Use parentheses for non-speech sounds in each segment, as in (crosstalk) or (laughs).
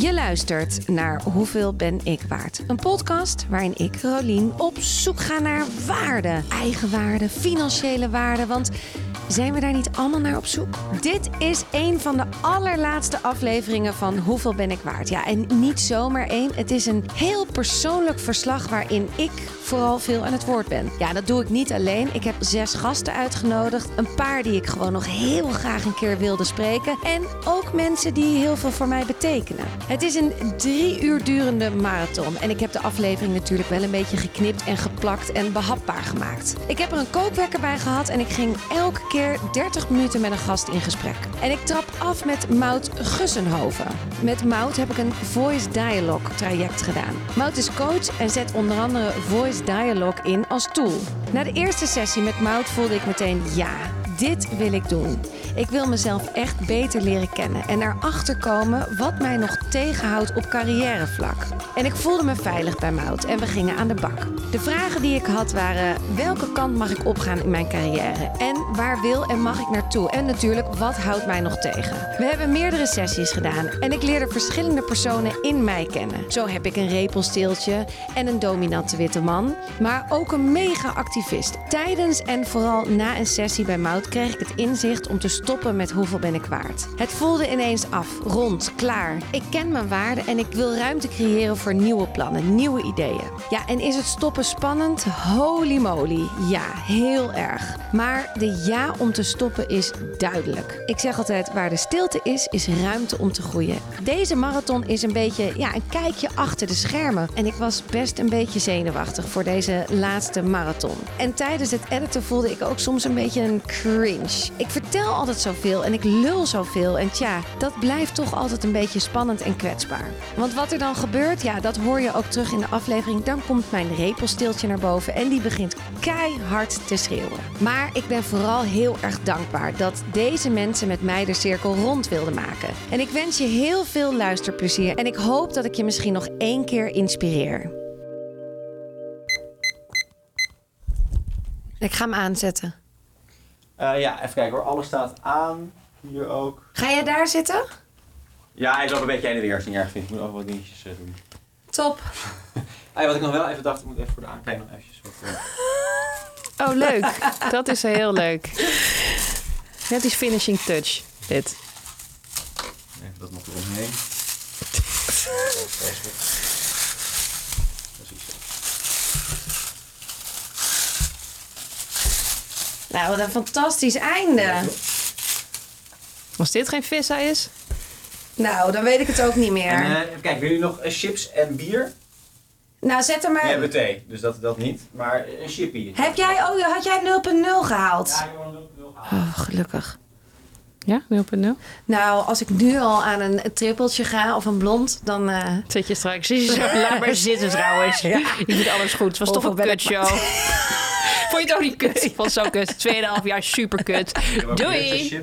Je luistert naar Hoeveel ben ik waard? Een podcast waarin ik, Rolien, op zoek ga naar waarde. Eigenwaarde, financiële waarde, want zijn we daar niet allemaal naar op zoek? Dit is een van de allerlaatste afleveringen van Hoeveel ben ik waard? Ja, en niet zomaar één. Het is een heel persoonlijk verslag waarin ik vooral veel aan het woord ben. Ja, dat doe ik niet alleen. Ik heb zes gasten uitgenodigd. Een paar die ik gewoon nog heel graag een keer wilde spreken. En ook mensen die heel veel voor mij betekenen. Het is een drie uur durende marathon. En ik heb de aflevering natuurlijk wel een beetje geknipt en geplakt en behapbaar gemaakt. Ik heb er een kookwekker bij gehad en ik ging elke keer 30 minuten met een gast in gesprek. En ik trap af met Mout Gussenhoven. Met Mout heb ik een voice dialogue traject gedaan. Mout is coach en zet onder andere voice dialogue in als tool. Na de eerste sessie met Mout voelde ik meteen ja, dit wil ik doen. Ik wil mezelf echt beter leren kennen en erachter komen wat mij nog tegenhoudt op carrièrevlak. En ik voelde me veilig bij Mout en we gingen aan de bak. De vragen die ik had waren: welke kant mag ik opgaan in mijn carrière? En waar wil en mag ik naartoe? En natuurlijk, wat houdt mij nog tegen? We hebben meerdere sessies gedaan en ik leerde verschillende personen in mij kennen. Zo heb ik een repelsteeltje en een dominante witte man, maar ook een mega activist. Tijdens en vooral na een sessie bij Mout kreeg ik het inzicht om te met hoeveel ben ik waard. Het voelde ineens af, rond, klaar. Ik ken mijn waarde en ik wil ruimte creëren voor nieuwe plannen, nieuwe ideeën. Ja, en is het stoppen spannend? Holy moly, ja, heel erg. Maar de ja om te stoppen is duidelijk. Ik zeg altijd, waar de stilte is, is ruimte om te groeien. Deze marathon is een beetje ja, een kijkje achter de schermen. En ik was best een beetje zenuwachtig voor deze laatste marathon. En tijdens het editen voelde ik ook soms een beetje een cringe. Ik vertel altijd zoveel en ik lul zoveel. En tja, dat blijft toch altijd een beetje spannend en kwetsbaar. Want wat er dan gebeurt, ja, dat hoor je ook terug in de aflevering. Dan komt mijn repelsteeltje naar boven en die begint keihard te schreeuwen. Maar ik ben vooral heel erg dankbaar dat deze mensen met mij de cirkel rond wilden maken. En ik wens je heel veel luisterplezier en ik hoop dat ik je misschien nog één keer inspireer. Ik ga hem aanzetten. Eh, ja, even kijken hoor. Alles staat aan. Hier ook. Ga jij daar zitten? Ja, ik loop een beetje heen en weer als niet erg vind. Ik moet ook wat dingetjes eh, doen. Top. (laughs) Wat ik nog wel even dacht, ik moet even voor de aankleding nog eventjes wat... eh, (laughs) Oh, leuk. Dat is heel leuk. Net die finishing touch, dit. even dat nog eromheen. Precies. Nou, wat een fantastisch einde. Als dit geen vissa is? Nou, dan weet ik het ook niet meer. En eh, kijken, willen jullie nog chips en bier? nou, zet er We maar... hebben thee, dus dat, dat niet. Maar een chippy. Heb jij, oh, had jij 0.0 gehaald? Ja, ik wil een nul gaan. Oh, gelukkig. Ja, 0.0. Nou, als ik nu al aan een trippeltje ga of een blond, dan... eh, Zet je straks. Zie je zo, laat maar zitten trouwens. Je doet alles goed. Het was toch een kutshow. (laughs) Vond je het ook niet kut? Ik vond het zo kut. Tweeënhalf jaar super kut. Doei.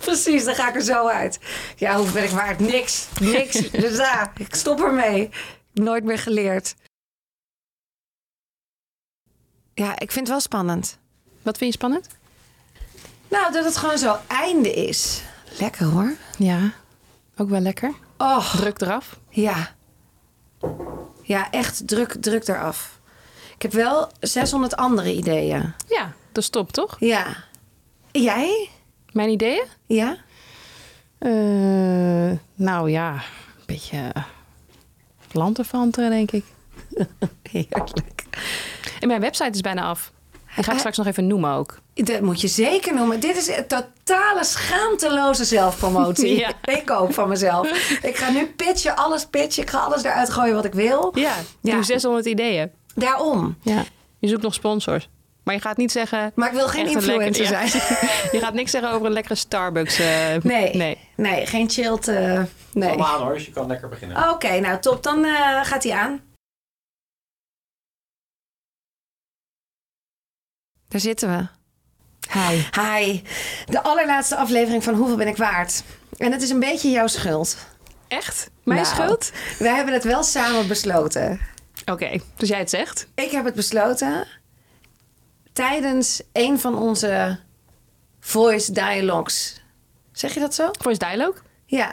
Precies, dan ga ik er zo uit. Ja, hoeveel ben ik waard? Niks. Niks. dus ja, ik stop ermee. Nooit meer geleerd. Ja, ik vind het wel spannend. Wat vind je spannend? Nou, dat het gewoon zo einde is. Lekker hoor. Ja, ook wel lekker. Oh, Druk eraf. ja. Ja, echt druk, druk eraf. Ik heb wel 600 andere ideeën. Ja, dat stop toch? Ja. Jij? Mijn ideeën? Ja? Eh, nou ja, een beetje lanterfanten, denk ik. (laughs) Heerlijk. En mijn website is bijna af. Die ga ik straks nog even noemen ook. Dat moet je zeker noemen. Dit is een totale schaamteloze zelfpromotie. (laughs) Ja. Ik ook van mezelf. (laughs) Ik ga nu pitchen, alles pitchen. Ik ga alles eruit gooien wat ik wil. Ja, Ja. doe 600 ideeën. Daarom. Ja. Je zoekt nog sponsors. Maar je gaat niet zeggen... Maar ik wil geen influencer lekker- zijn. ja. (laughs) Je gaat niks zeggen over een lekkere Starbucks. eh, Nee. nee. Nee, geen chilled. eh, nee. Allemaal aan hoor, dus je kan lekker beginnen. Oké, nou top. Dan eh, gaat hij aan. Daar zitten we. Hi. Hi. De allerlaatste aflevering van Hoeveel ben ik waard? En het is een beetje jouw schuld. Echt? Mijn Nou, schuld? Wij hebben het wel samen besloten. Oké, dus jij het zegt. Ik heb het besloten tijdens een van onze voice dialogues. Zeg je dat zo? Voice dialogue? Ja.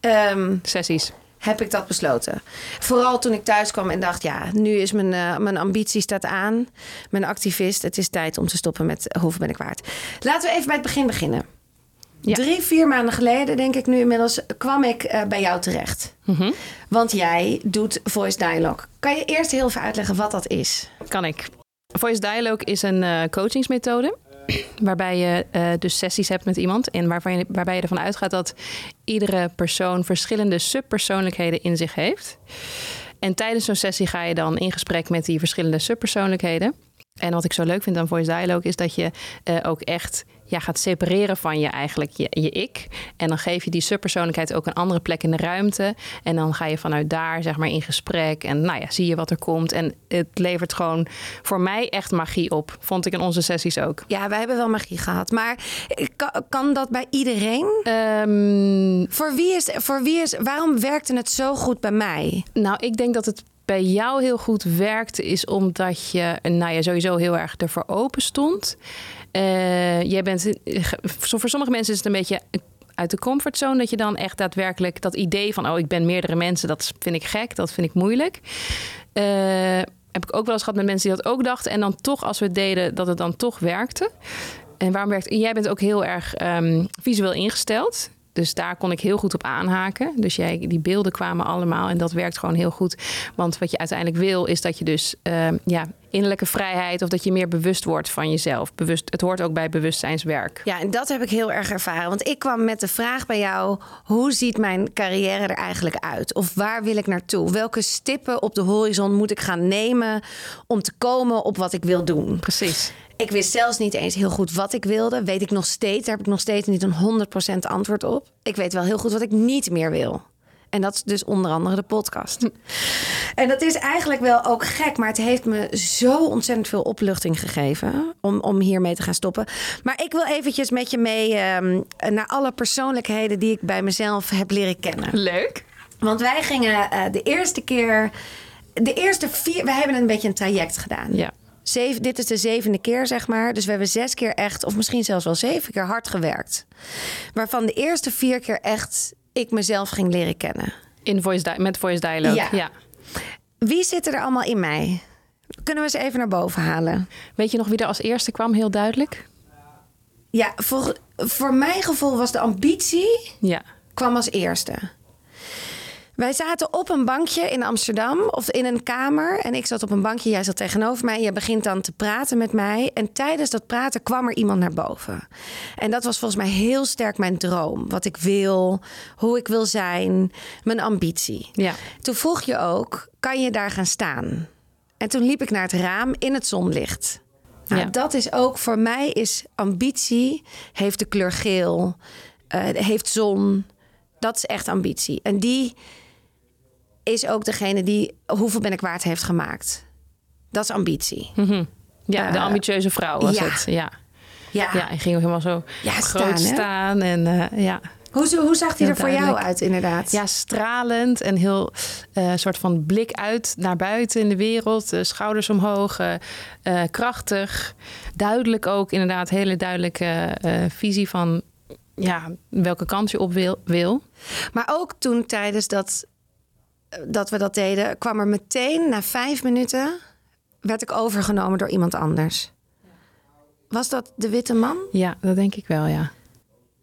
ehm, Sessies. heb ik dat besloten. Vooral toen ik thuis kwam en dacht, ja, nu is mijn, eh, mijn ambitie staat aan. Mijn activist, het is tijd om te stoppen met hoeveel ben ik waard. Laten we even bij het begin beginnen. Ja. Drie, vier maanden geleden, denk ik nu inmiddels, kwam ik eh, bij jou terecht. Mhm. Want jij doet voice dialogue. Kan je eerst heel even uitleggen wat dat is? Kan ik. Voice Dialogue is een eh, coachingsmethode. (clears throat) Waarbij je eh, dus sessies hebt met iemand. En waarvan je, waarbij je ervan uitgaat dat iedere persoon verschillende subpersoonlijkheden in zich heeft. En tijdens zo'n sessie ga je dan in gesprek met die verschillende subpersoonlijkheden. En wat ik zo leuk vind aan Voice Dialogue is dat je ook echt ja, gaat separeren van je eigenlijk je, je ik. En dan geef je die subpersoonlijkheid ook een andere plek in de ruimte. En dan ga je vanuit daar zeg maar in gesprek. En nou ja, zie je wat er komt. En het levert gewoon voor mij echt magie op. Vond ik in onze sessies ook. Ja, wij hebben wel magie gehad. Maar eh, kan, kan dat bij iedereen? Ehm, Voor wie, is, voor wie is... Waarom werkte het zo goed bij mij? nou, ik denk dat het bij jou heel goed werkte, is omdat je nou ja, sowieso heel erg ervoor open stond. Eh, jij bent, voor sommige mensen is het een beetje uit de comfortzone dat je dan echt daadwerkelijk dat idee van oh ik ben meerdere mensen dat vind ik gek dat vind ik moeilijk. Eh, heb ik ook wel eens gehad met mensen die dat ook dachten. En dan toch als we het deden dat het dan toch werkte. En waarom werkt jij bent ook heel erg ehm, visueel ingesteld dus daar kon ik heel goed op aanhaken. Dus jij, die beelden kwamen allemaal en dat werkt gewoon heel goed. Want wat je uiteindelijk wil, is dat je dus ehm, ja, innerlijke vrijheid of dat je meer bewust wordt van jezelf. Bewust, het hoort ook bij bewustzijnswerk. Ja, en dat heb ik heel erg ervaren. Want ik kwam met de vraag bij jou: hoe ziet mijn carrière er eigenlijk uit? Of waar wil ik naartoe? Welke stippen op de horizon moet ik gaan nemen om te komen op wat ik wil doen? Precies. Ik wist zelfs niet eens heel goed wat ik wilde. Weet ik nog steeds. Daar heb ik nog steeds niet een 100% antwoord op. Ik weet wel heel goed wat ik niet meer wil. En dat is dus onder andere de podcast. (laughs) En dat is eigenlijk wel ook gek, maar het heeft me zo ontzettend veel opluchting gegeven om, om hiermee te gaan stoppen. Maar ik wil eventjes met je mee ehm, naar alle persoonlijkheden die ik bij mezelf heb leren kennen. Leuk. Want wij gingen eh, de eerste keer, de eerste vier, we hebben een beetje een traject gedaan. Ja. Zeven, dit is de zevende keer, zeg maar. Dus we hebben zes keer echt, of misschien zelfs wel zeven keer hard gewerkt. Waarvan de eerste vier keer echt ik mezelf ging leren kennen. In voice met voice dialogue. Ja. Ja. Wie zit er allemaal in mij? Kunnen we ze even naar boven halen? Weet je nog wie er als eerste kwam? Heel duidelijk. Ja, voor, voor mijn gevoel was de ambitie Ja. kwam als eerste. Wij zaten op een bankje in Amsterdam of in een kamer. En ik zat op een bankje, jij zat tegenover mij. Je begint dan te praten met mij. En tijdens dat praten kwam er iemand naar boven. En dat was volgens mij heel sterk mijn droom. Wat ik wil, hoe ik wil zijn, mijn ambitie. Ja. Toen vroeg je ook, kan je daar gaan staan? En toen liep ik naar het raam in het zonlicht. Nou, Ja. Dat is ook voor mij is ambitie, heeft de kleur geel, eh, heeft zon. Dat is echt ambitie. En die is ook degene die hoeveel ben ik waard heeft gemaakt. Dat is ambitie. Mhm. Ja, de Eh, ambitieuze vrouw was ja. het. Ja. Ja. ja, hij ging ook helemaal zo Ja, groot staan. En eh, ja. Hoe, hoe zag Heel er voor jou uit, inderdaad? ja, stralend en heel eh soort van blik uit naar buiten in de wereld. schouders omhoog, krachtig. Duidelijk ook, inderdaad, hele duidelijke visie van ja, welke kant je op wil. wil. Maar ook toen tijdens dat, dat we dat deden, kwam er meteen na vijf minuten werd ik overgenomen door iemand anders. Was dat de witte man? Ja, dat denk ik wel, ja.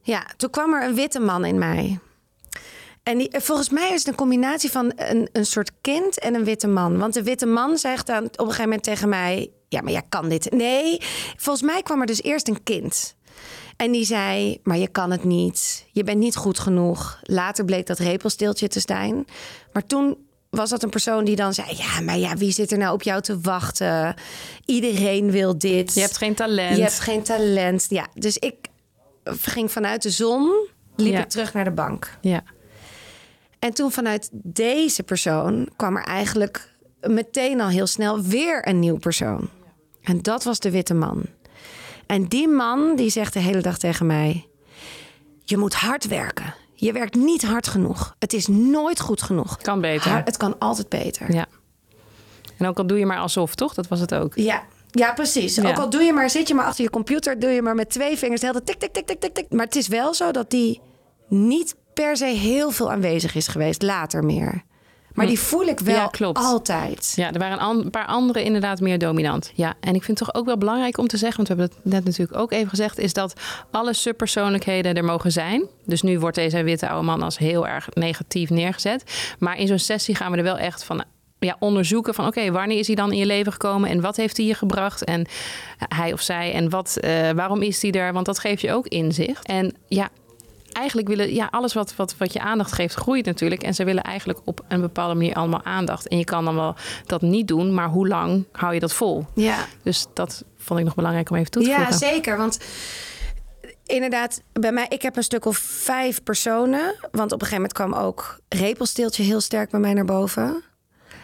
Ja, toen kwam er een witte man in mij. En die, volgens mij is het een combinatie van een, een soort kind en een witte man. Want de witte man zegt dan op een gegeven moment tegen mij: Ja, maar jij kan dit. Nee, volgens mij kwam er dus eerst een kind. En die zei: Maar je kan het niet. Je bent niet goed genoeg. Later bleek dat repelsteeltje te zijn. Maar toen was dat een persoon die dan zei: Ja, maar ja, wie zit er nou op jou te wachten? Iedereen wil dit. Je hebt geen talent. Je hebt geen talent. Ja, dus ik ging vanuit de zon, liep Ja. ik terug naar de bank. Ja. En toen vanuit deze persoon kwam er eigenlijk meteen al heel snel weer een nieuw persoon. En dat was de witte man. En die man die zegt de hele dag tegen mij: Je moet hard werken. Je werkt niet hard genoeg. Het is nooit goed genoeg. Kan beter. Hard- het kan altijd beter. Ja. En ook al doe je maar alsof, toch? Dat was het ook. Ja, ja precies. Ja. Ook al doe je maar, zit je maar achter je computer, doe je maar met twee vingers de hele tik, tik, tik, tik, tik, tik. Maar het is wel zo dat die niet per se heel veel aanwezig is geweest, later meer. Maar Hm. die voel ik wel Ja, klopt. altijd. Ja, er waren een paar andere inderdaad meer dominant. Ja, en ik vind het toch ook wel belangrijk om te zeggen, want we hebben het net natuurlijk ook even gezegd, is dat alle subpersoonlijkheden er mogen zijn. Dus nu wordt deze witte oude man als heel erg negatief neergezet. Maar in zo'n sessie gaan we er wel echt van ja, onderzoeken van oké, wanneer is hij dan in je leven gekomen en wat heeft hij je gebracht en hij of zij en wat, eh, waarom is hij er? Want dat geeft je ook inzicht. En ja, eigenlijk willen, ja, alles wat, wat, wat je aandacht geeft, groeit natuurlijk. En ze willen eigenlijk op een bepaalde manier allemaal aandacht. En je kan dan wel dat niet doen, maar hoe lang hou je dat vol? Ja. Dus dat vond ik nog belangrijk om even toe te Ja, voegen. zeker. Want inderdaad, bij mij, ik heb een stuk of vijf personen. Want op een gegeven moment kwam ook repelsteeltje heel sterk bij mij naar boven.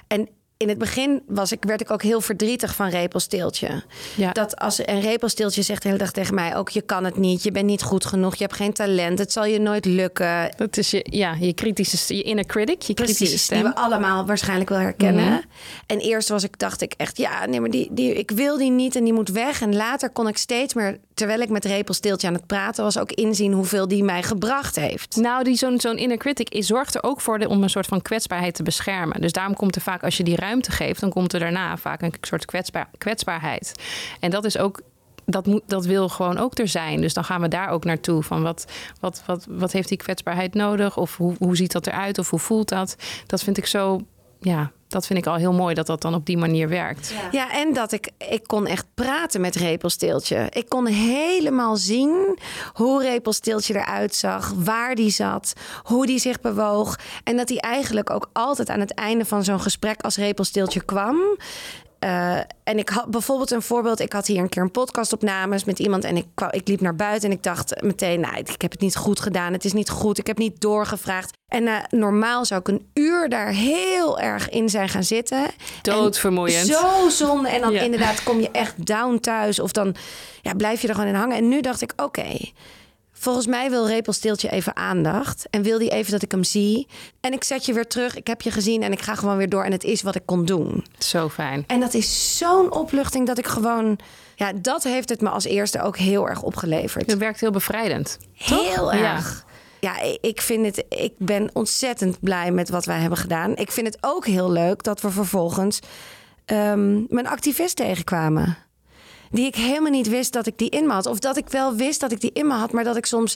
En in het begin was ik, werd ik ook heel verdrietig van repelsteeltje. Ja. Dat als een repelsteeltje zegt de hele dag tegen mij ook... je kan het niet, je bent niet goed genoeg, je hebt geen talent... het zal je nooit lukken. Dat is je, ja, je kritische, je inner critic, je kritische Precies, die stem. we allemaal waarschijnlijk wel herkennen. Mhm. En eerst was ik, dacht ik echt, ja, nee, maar die, die, ik wil die niet en die moet weg. En later kon ik steeds meer, terwijl ik met repelsteeltje aan het praten was, ook inzien hoeveel die mij gebracht heeft. Nou, die zo'n zo'n inner critic is, zorgt er ook voor de, om een soort van kwetsbaarheid te beschermen. Dus daarom komt er vaak, als je die ruimte geeft, dan komt er daarna vaak een soort kwetsbaar, kwetsbaarheid. En dat is ook. Dat, moet, dat wil gewoon ook er zijn. Dus dan gaan we daar ook naartoe. Van wat, wat, wat, wat heeft die kwetsbaarheid nodig? Of hoe, hoe ziet dat eruit? Of hoe voelt dat? Dat vind ik zo. Ja, dat vind ik al heel mooi dat dat dan op die manier werkt. Ja, en dat ik, ik kon echt praten met repelsteeltje. Ik kon helemaal zien hoe repelsteeltje eruit zag, waar die zat, hoe die zich bewoog. En dat hij eigenlijk ook altijd aan het einde van zo'n gesprek als repelsteeltje kwam. Eh, en ik had bijvoorbeeld een voorbeeld. Ik had hier een keer een podcastopnames met iemand. En ik, kwam, ik liep naar buiten en ik dacht meteen... nou, ik heb het niet goed gedaan. Het is niet goed. Ik heb niet doorgevraagd. En eh, normaal zou ik een uur daar heel erg in zijn gaan zitten. Doodvermoeiend. En Zo zonde. En dan Ja. inderdaad kom je echt down thuis. Of dan ja, blijf je er gewoon in hangen. En nu dacht ik, oké... Volgens mij wil Repelsteeltje even aandacht. En wil die even dat ik hem zie. En ik zet je weer terug. Ik heb je gezien en ik ga gewoon weer door. En het is wat ik kon doen. Zo fijn. En dat is zo'n opluchting dat ik gewoon... Ja, dat heeft het me als eerste ook heel erg opgeleverd. Het werkt heel bevrijdend. Heel erg. Ja, ik vind het. Ik ben ontzettend blij met wat wij hebben gedaan. Ik vind het ook heel leuk dat we vervolgens ehm, mijn activist tegenkwamen. Die ik helemaal niet wist dat ik die in me had. Of dat ik wel wist dat ik die in me had, maar dat ik soms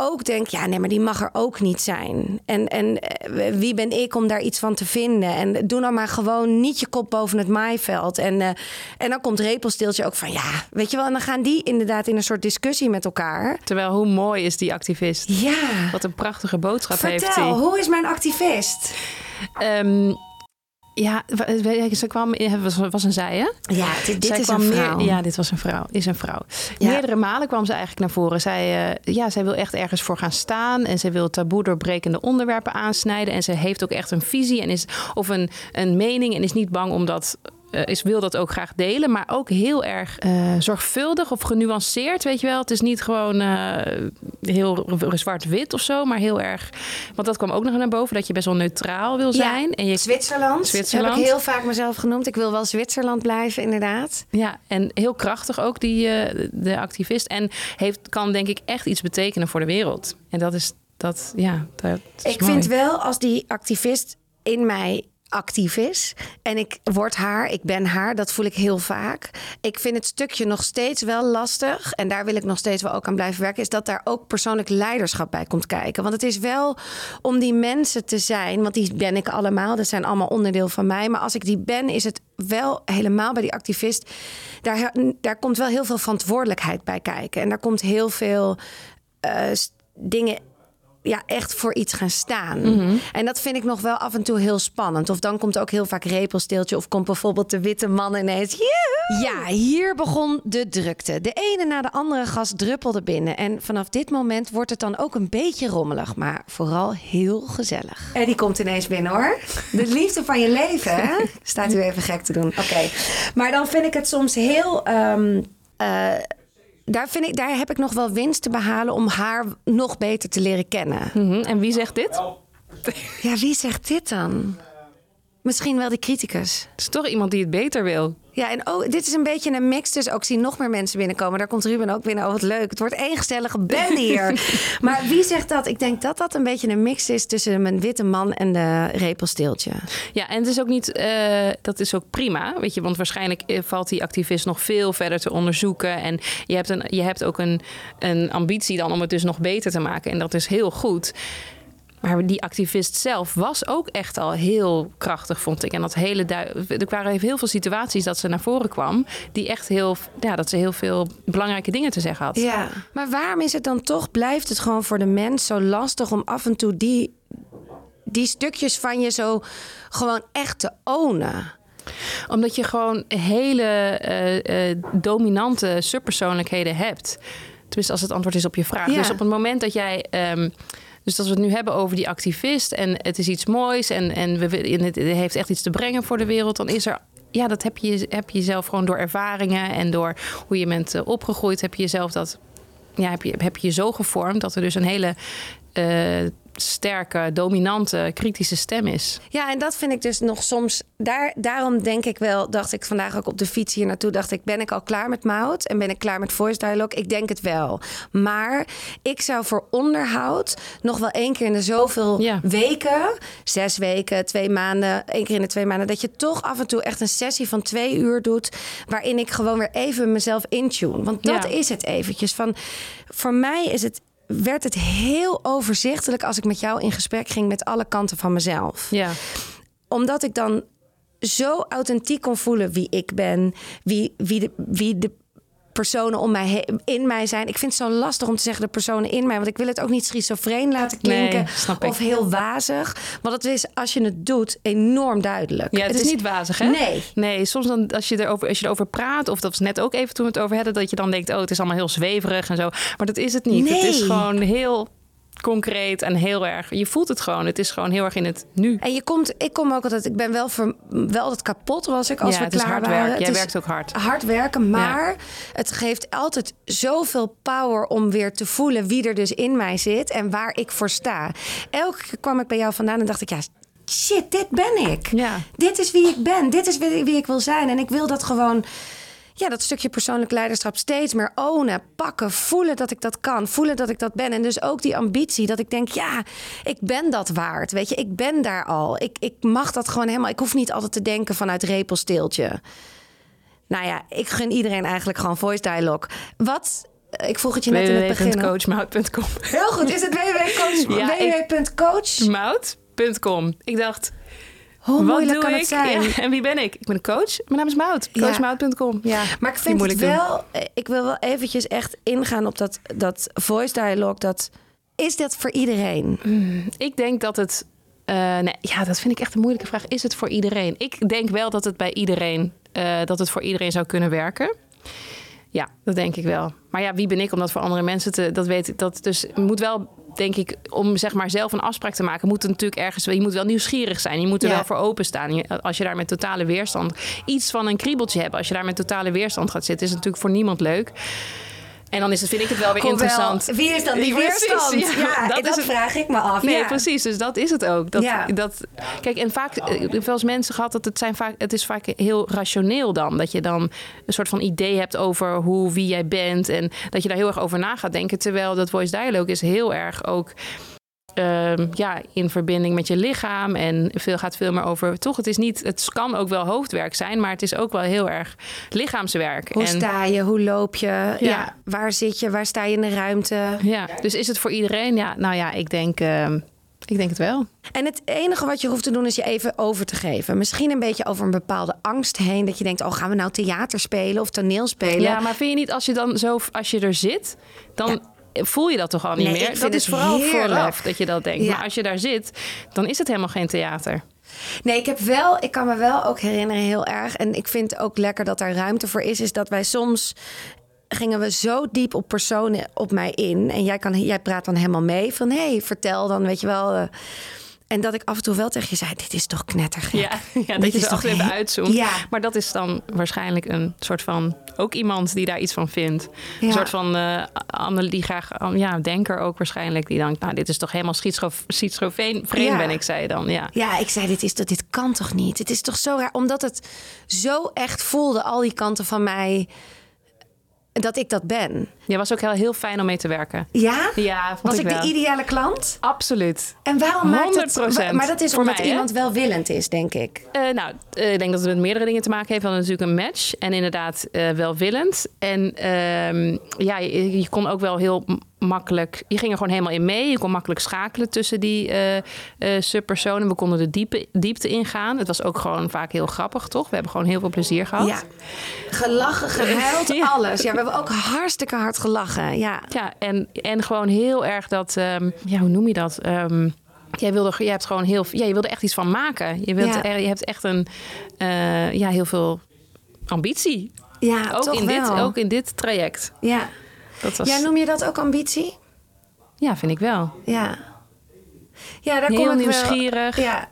ook denk, ja, nee, maar die mag er ook niet zijn. En, en eh, wie ben ik om daar iets van te vinden? En doe nou maar gewoon niet je kop boven het maaiveld. En, eh, en dan komt Repelsteeltje ook van, ja, weet je wel. En dan gaan die inderdaad in een soort discussie met elkaar. Terwijl, hoe mooi is die activist? Ja. Wat een prachtige boodschap heeft Vertel, hij. hoe is mijn activist? Ehm, ja, wa- wa- ze kwam, was, was een zij, hè? Ja, dit, dit Zij is een meer- vrouw. ja, dit was een vrouw. Is een vrouw. Ja. Meerdere malen kwam ze eigenlijk naar voren. Zij, eh, ja, zij wil echt ergens voor gaan staan. En ze wil taboe doorbrekende onderwerpen aansnijden. En ze heeft ook echt een visie en is, of een, een mening. En is niet bang om dat. Eh, is, wil dat ook graag delen, maar ook heel erg eh, zorgvuldig of genuanceerd, weet je wel. Het is niet gewoon eh, heel zwart-wit of zo, maar heel erg... Want dat kwam ook nog naar boven, dat je best wel neutraal wil zijn. Ja, en je, Zwitserland. Zwitserland. Heb ik heel vaak mezelf genoemd. Ik wil wel Zwitserland blijven, inderdaad. Ja, en heel krachtig ook, die, de activist. En heeft, kan denk ik echt iets betekenen voor de wereld. En dat is, dat, ja, dat is Ik mooi. vind wel als die activist in mij actief is en ik word haar, ik ben haar, dat voel ik heel vaak. Ik vind het stukje nog steeds wel lastig en daar wil ik nog steeds wel ook aan blijven werken, is dat daar ook persoonlijk leiderschap bij komt kijken. Want het is wel om die mensen te zijn, want die ben ik allemaal, dat zijn allemaal onderdeel van mij. Maar als ik die ben, is het wel helemaal bij die activist, daar, daar komt wel heel veel verantwoordelijkheid bij kijken en daar komt heel veel s- dingen ja, echt voor iets gaan staan. Mhm. En dat vind ik nog wel af en toe heel spannend. Of dan komt ook heel vaak repelsteeltje... of komt bijvoorbeeld de witte man ineens... Ja, hier begon de drukte. De ene na de andere gast druppelde binnen. En vanaf dit moment wordt het dan ook een beetje rommelig... maar vooral heel gezellig. En die komt ineens binnen, hoor. De liefde van je leven, hè? Staat u even gek te doen. Oké. Maar dan vind ik het soms heel... ehm, eh, daar, vind ik, daar heb ik nog wel winst te behalen om haar nog beter te leren kennen. Mhm. En wie zegt dit? Ja, wie zegt dit dan? Misschien wel de criticus. Het is toch iemand die het beter wil. Ja, en oh, dit is een beetje een mix. Dus ook zien nog meer mensen binnenkomen. Daar komt Ruben ook binnen. Oh, wat leuk. Het wordt één gezellige band hier. (laughs) maar wie zegt dat? Ik denk dat dat een beetje een mix is tussen mijn witte man en de repelsteeltje. Ja, en het is ook niet, eh, dat is ook prima, weet je, want waarschijnlijk eh, valt die activist nog veel verder te onderzoeken. En je hebt, een, je hebt ook een, een ambitie dan om het dus nog beter te maken. En dat is heel goed. Maar die activist zelf was ook echt al heel krachtig, vond ik. En dat hele er waren heel veel situaties dat ze naar voren kwam, die echt heel, ja, dat ze heel veel belangrijke dingen te zeggen had. Ja, maar waarom is het dan toch, blijft het gewoon voor de mens zo lastig om af en toe die, die stukjes van je zo gewoon echt te ownen? Omdat je gewoon hele eh, eh, dominante subpersoonlijkheden hebt. Tenminste, als het antwoord is op je vraag. Dus op het moment dat jij. Ehm, dus als we het nu hebben over die activist en het is iets moois en, en, we, het heeft echt iets te brengen voor de wereld, dan is er ja, dat heb je, heb je zelf gewoon door ervaringen en door hoe je bent eh, opgegroeid, heb je jezelf dat. Ja, heb je, heb je zo gevormd dat er dus een hele uh, sterke, dominante, kritische stem is. Ja, en dat vind ik dus nog soms. Daar, daarom denk ik wel, dacht ik vandaag ook op de fiets hier naartoe, dacht ik, ben ik al klaar met Mout en ben ik klaar met voice dialogue? Ik denk het wel. Maar ik zou voor onderhoud nog wel één keer in de zoveel weken, zes weken, twee maanden, één keer in de twee maanden, dat je toch af en toe echt een sessie van twee uur doet, waarin ik gewoon weer even mezelf intune. Want dat is het eventjes. Van, voor mij is het werd het heel overzichtelijk als ik met jou in gesprek ging met alle kanten van mezelf. Ja. Omdat ik dan zo authentiek kon voelen wie ik ben, wie, wie, de, wie de personen om mij heen, in mij zijn. Ik vind het zo lastig om te zeggen de personen in mij, want ik wil het ook niet schizofreen laten klinken of heel wazig. Want het is als je het doet enorm duidelijk. Ja, het, is, niet wazig, hè? Nee. Nee, soms dan als je erover als je erover praat of dat was net ook even toen we het over hadden dat je dan denkt, oh, het is allemaal heel zweverig en zo, maar dat is het niet. Nee. Het is gewoon heel concreet en heel erg. Je voelt het gewoon. Het is gewoon heel erg in het nu. En je komt, ik kom ook altijd. Ik ben wel, voor, wel altijd kapot was ik als ja, we klaar hard waren. Jij werkt ook hard. Hard werken, maar het geeft altijd zoveel power om weer te voelen wie er dus in mij zit en waar ik voor sta. Elke keer kwam ik bij jou vandaan en dacht ik ja. Shit, dit ben ik. Ja. Dit is wie ik ben. Dit is wie ik wil zijn. En ik wil dat gewoon ja, dat stukje persoonlijk leiderschap steeds meer ownen, pakken, voelen dat ik dat kan, voelen dat ik dat ben. En dus ook die ambitie dat ik denk, ja, ik ben dat waard. Weet je, ik ben daar al. Ik, ik mag dat gewoon helemaal. Ik hoef niet altijd te denken vanuit repelsteeltje. Nou ja, ik gun iedereen eigenlijk gewoon voice dialogue. Wat ik vroeg het je net in het begin. www.coachmout.com. Heel goed, is het www.coach? Ik dacht, hoe moeilijk kan het zijn? en wie ben ik? Ik ben een coach. Mijn naam is Mout. Coachmout.com. Ja. Maar ik vind het wel... Eh, ik wil wel eventjes echt ingaan op dat, dat voice dialogue. Dat, is dat voor iedereen? Mm, ik denk dat het... Uh, nee, ja, dat vind ik echt een moeilijke vraag. Is het voor iedereen? Ik denk wel dat het bij iedereen... Uh, dat het voor iedereen zou kunnen werken. Ja, dat denk ik wel. Maar ja, wie ben ik om dat voor andere mensen te... Dat weet ik. Dat, dus moet wel denk ik, om zeg maar zelf een afspraak te maken, moet het natuurlijk ergens. Je moet wel nieuwsgierig zijn. Je moet er wel voor openstaan. Als je daar met totale weerstand iets van een kriebeltje hebt, als je daar met totale weerstand gaat zitten, is het natuurlijk voor niemand leuk. En dan is het, vind ik het wel weer interessant. Wie is dan die weerstand? Ja, dat, dat vraag ik me af. Nee, precies. Dus dat is het ook. Dat, dat, kijk, en vaak, eh, veel eens mensen gehad dat het, zijn vaak, het is vaak heel rationeel dan. Dat je dan een soort van idee hebt over hoe, wie jij bent. En dat je daar heel erg over na gaat denken. Terwijl dat voice dialogue is heel erg ook Ehm, ja, in verbinding met je lichaam. En veel gaat veel meer over. Toch, het is niet. Het kan ook wel hoofdwerk zijn, maar het is ook wel heel erg lichaamswerk. Hoe sta je? Hoe loop je? Ja. waar zit je? Waar sta je in de ruimte? Ja, dus is het voor iedereen? Ja, nou ja, ik denk. Uh, ik denk het wel. En het enige wat je hoeft te doen is je even over te geven. Misschien een beetje over een bepaalde angst heen. Dat je denkt, oh, gaan we nou theater spelen of toneel spelen? Ja, maar vind je niet als je dan zo, als je er zit, dan voel je dat toch al niet nee, meer? Dat is vooral vooraf dat je dat denkt. Maar als je daar zit, dan is het helemaal geen theater. Nee, ik heb wel, ik kan me wel ook herinneren heel erg. En ik vind ook lekker dat daar ruimte voor is. Is dat wij soms gingen we zo diep op personen op mij in. En jij, kan, jij praat dan helemaal mee van hé, hey, vertel dan, weet je wel. Uh, En dat ik af en toe wel tegen je zei, dit is toch knettergek. Ja, ja dat je er toch even uitzoomt. Ja. Maar dat is dan waarschijnlijk een soort van... ook iemand die daar iets van vindt. Ja. Een soort van Anne die graag... ja, denker ook waarschijnlijk. Die denkt, nou, dit is toch helemaal schizo- schizofreen vreemd ben ik, zei dan. Ja. Ja, ik zei, dit, is, toch- dit kan toch niet? Het is toch zo raar, omdat het zo echt voelde, al die kanten van mij, dat ik dat ben. Je was ook heel, heel fijn om mee te werken. Ja? Ja, Was ik, wel. de ideale klant? Absoluut. En waarom maakt het... 100%. Maar dat is omdat mij, iemand welwillend is, denk ik. Eh, nou, eh, ik denk dat het met meerdere dingen te maken heeft. We hadden natuurlijk een match en inderdaad eh, welwillend. En ehm, ja, je, je kon ook wel heel makkelijk... Je ging er gewoon helemaal in mee. Je kon makkelijk schakelen tussen die eh, eh, subpersonen. We konden de diepe, diepte ingaan. Het was ook gewoon vaak heel grappig, toch? We hebben gewoon heel veel plezier gehad. Ja. Gelachen, gehuild, (laughs) Ja. alles. Ja, we hebben ook hartstikke hard gelachen. Ja. Ja, en, en gewoon heel erg dat... ehm, ja, hoe noem je dat? Ehm, Jij wilde, jij hebt gewoon heel, ja, je wilde echt iets van maken. Je, wilt, Ja. er- je hebt echt een, eh, ja, heel veel ambitie. Ja, Ook in, dit, ook in dit traject. Ja. Dat was, ja, noem je dat ook ambitie? ja, vind ik wel. Ja. Ja, daar Heel kom ik wel- nieuwsgierig. Ja.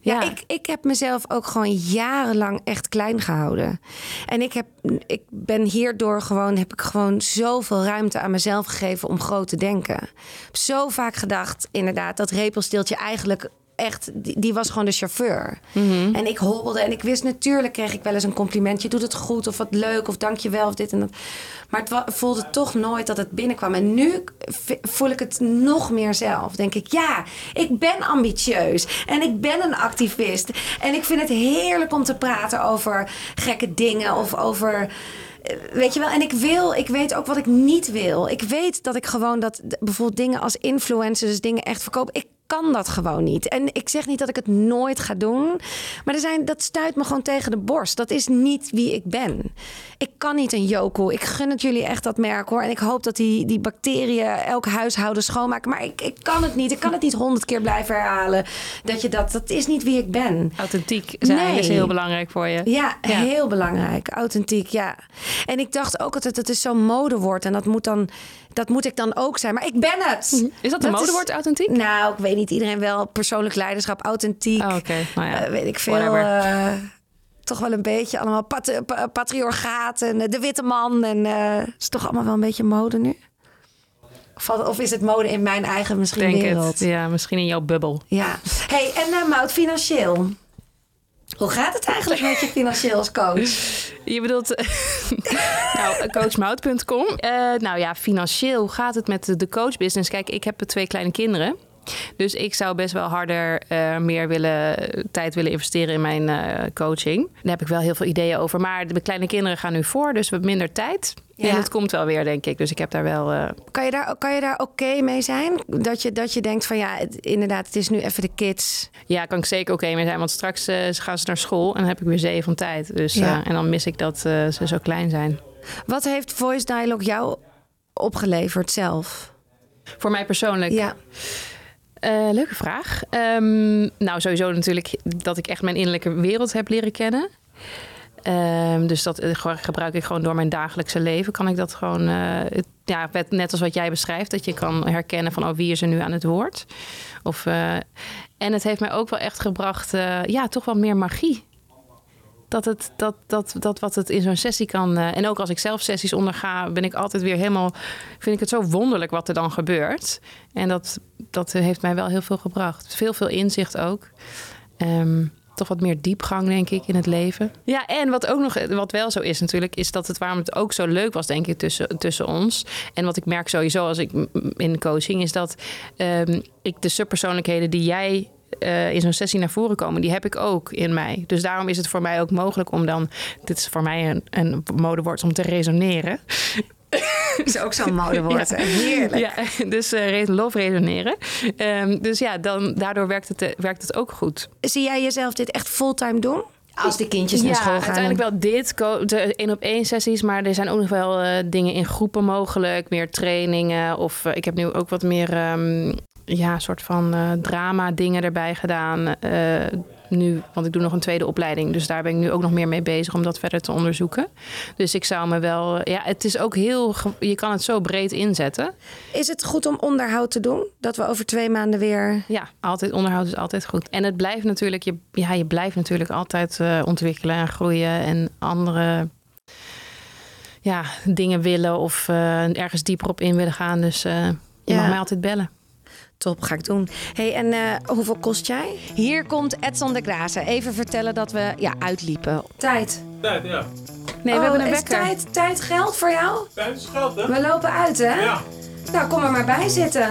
Ja, Ja. Ik, ik heb mezelf ook gewoon jarenlang echt klein gehouden. En ik, heb, ik ben hierdoor gewoon, heb ik gewoon zoveel ruimte aan mezelf gegeven om groot te denken. Ik heb zo vaak gedacht, inderdaad, dat repelsteeltje eigenlijk echt, die, die was gewoon de chauffeur. Mhm. En ik hobbelde en ik wist natuurlijk, kreeg ik wel eens een compliment. Je doet het goed of wat leuk of dank je wel of dit en dat. Maar het voelde toch nooit dat het binnenkwam. En nu voel ik het nog meer zelf. Denk ik, ja, ik ben ambitieus. En ik ben een activist. En ik vind het heerlijk om te praten over gekke dingen of over. eh, Weet je wel, en ik wil, ik weet ook wat ik niet wil. Ik weet dat ik gewoon dat bijvoorbeeld dingen als influencers, dus dingen echt verkoop. Ik kan dat gewoon niet. En ik zeg niet dat ik het nooit ga doen. Maar er zijn, dat stuit me gewoon tegen de borst. Dat is niet wie ik ben. Ik kan niet een Joko. Ik gun het jullie echt dat merk hoor. En ik hoop dat die, die bacteriën elk huishouden schoonmaken. Maar ik, ik kan het niet. Ik kan het niet honderd keer blijven herhalen. Dat je dat, dat is niet wie ik ben. Authentiek zijn Nee. is heel belangrijk voor je. Ja, Ja. heel belangrijk. Authentiek, ja. En ik dacht ook altijd, het is zo'n modewoord. En dat moet, dan, dat moet ik dan ook zijn. Maar ik ben het. Is dat een modewoord, authentiek? Nou, ik weet niet. Iedereen wel. Persoonlijk leiderschap, authentiek. Oh, oké. Nou ja, Eh, weet ik veel. eh, toch wel een beetje allemaal pat pa- patriarchaat en eh, de witte man. En eh is toch allemaal wel een beetje mode nu? Of, is het mode in mijn eigen misschien denk wereld? het. Ja, misschien in jouw bubbel. Ja. Hey, en uh, Mout, financieel. Hoe gaat het eigenlijk met je financieel als coach? Je bedoelt, (laughs) nou, coachmout.com. Eh, nou ja, financieel, hoe gaat het met de- coachbusiness? Kijk, ik heb twee kleine kinderen. Dus ik zou best wel harder eh, meer willen, tijd willen investeren in mijn eh, coaching. Daar heb ik wel heel veel ideeën over. Maar de kleine kinderen gaan nu voor, dus we hebben minder tijd. Ja. En het komt wel weer, denk ik. Dus ik heb daar wel... eh, Kan je daar, kan je daar oké mee zijn? Dat je, dat je denkt van ja, het- inderdaad, het is nu even de kids. ja, kan ik zeker oké mee zijn. Want straks eh, gaan ze naar school en dan heb ik weer zeven van tijd. Dus, Ja. eh, en dan mis ik dat ze zo klein zijn. Wat heeft Voice Dialogue jou opgeleverd zelf? Voor mij persoonlijk. Ja. Leuke vraag. Ehm, nou, sowieso natuurlijk dat ik echt mijn innerlijke wereld heb leren kennen. Ehm, dus dat eh, ge- gebruik ik gewoon door mijn dagelijkse leven. Kan ik dat gewoon, eh, ja, net- als wat jij beschrijft, dat je kan herkennen van oh, wie is er nu aan het woord. Of, eh, en het heeft mij ook wel echt gebracht, ja, toch wel meer magie. Dat, het, dat, dat, dat wat het in zo'n sessie kan. en ook als ik zelf sessies onderga, ben ik altijd weer helemaal. Vind ik het zo wonderlijk wat er dan gebeurt. En dat, dat heeft mij wel heel veel gebracht. Veel, veel inzicht ook. Ehm, toch wat meer diepgang, denk ik, in het leven. Ja, en wat ook nog, wat wel zo is natuurlijk, is dat het waarom het ook zo leuk was, denk ik, tussen, tussen ons. En wat ik merk sowieso als ik in coaching, is dat ehm, ik de subpersoonlijkheden die jij eh, in zo'n sessie naar voren komen, die heb ik ook in mij. Dus daarom is het voor mij ook mogelijk om dan, dit is voor mij een, een modewoord om te resoneren. (laughs) Is ook zo'n modewoord. Ja. Heerlijk. Ja, dus eh re- love resoneren. Ehm, dus ja, dan, daardoor werkt het, eh, werkt het ook goed. Zie jij jezelf dit echt fulltime doen? Als de kindjes naar school gaan. uiteindelijk wel dit, de één op één sessies, maar er zijn ook nog wel eh, dingen in groepen mogelijk, meer trainingen of ik heb nu ook wat meer, ehm, ja, soort van eh, drama dingen erbij gedaan. Nu, want ik doe nog een tweede opleiding. Dus daar ben ik nu ook nog meer mee bezig om dat verder te onderzoeken. Dus ik zou me wel. Ja, het is ook heel. Je kan het zo breed inzetten. Is het goed om onderhoud te doen? Dat we over twee maanden weer... Ja, altijd onderhoud is altijd goed. En het blijft natuurlijk, je, ja, je blijft natuurlijk altijd eh, ontwikkelen en groeien en andere ja, dingen willen of eh, ergens dieper op in willen gaan. Dus eh, je Ja. mag mij altijd bellen. Top, ga ik doen. hey, en eh, hoeveel kost jij? Hier komt Edson de Grazen. Even vertellen dat we ja, uitliepen. Tijd. Tijd, ja. Nee, we Oh, hebben een is wekker. Tijd, tijd geld voor jou? Tijd is geld, hè? We lopen uit, hè? Ja. Nou, kom er maar bij zitten. (laughs)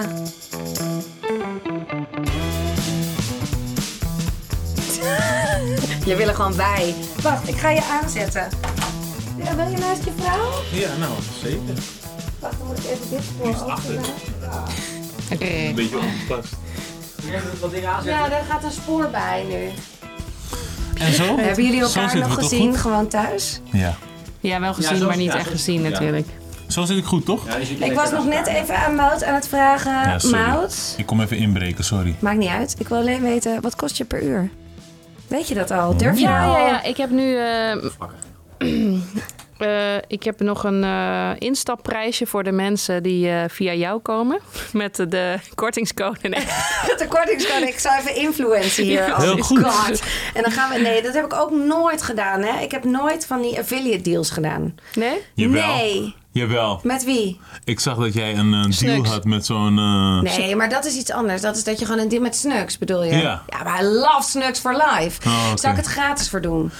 je wil er gewoon bij. Wacht, ik ga je aanzetten. Ja, wil je naast je vrouw? Ja, nou, zeker. Wacht, dan moet ik even dit voor achter. Oké. Een beetje ongepast. Ja, daar gaat een spoor bij nu. En zo? Hebben jullie elkaar nog gezien, gewoon thuis? Ja. Ja, wel gezien, maar niet ja, echt zo- gezien ja. natuurlijk. Zo zit ik goed, toch? Ja, die zit Ik was nog net even aan Mout aan het vragen. Mout, Ik kom even inbreken, sorry. maakt niet uit. Ik wil alleen weten, wat kost je per uur? Weet je dat al? Durf je Ja, al? ja, ja. Ik heb nu. eh, (clears throat) (clears throat) Eh, ik heb nog een eh, instapprijsje voor de mensen die eh, via jou komen. (laughs) Met de, de kortingscode. Nee. De kortingscode. Ik zou even influencen hier. Ja, als heel het goed. God. En dan gaan we... Nee, dat heb ik ook nooit gedaan. Hè? Ik heb nooit van die affiliate deals gedaan. nee? Jawel. Nee. Jawel. Met wie? Ik zag dat jij een deal had met zo'n... eh, Nee, maar dat is iets anders. Dat is dat je gewoon een deal met Snugs, bedoel je? Ja. Ja, maar I love Snugs for life. Oh, oké. Zou ik het gratis voor doen?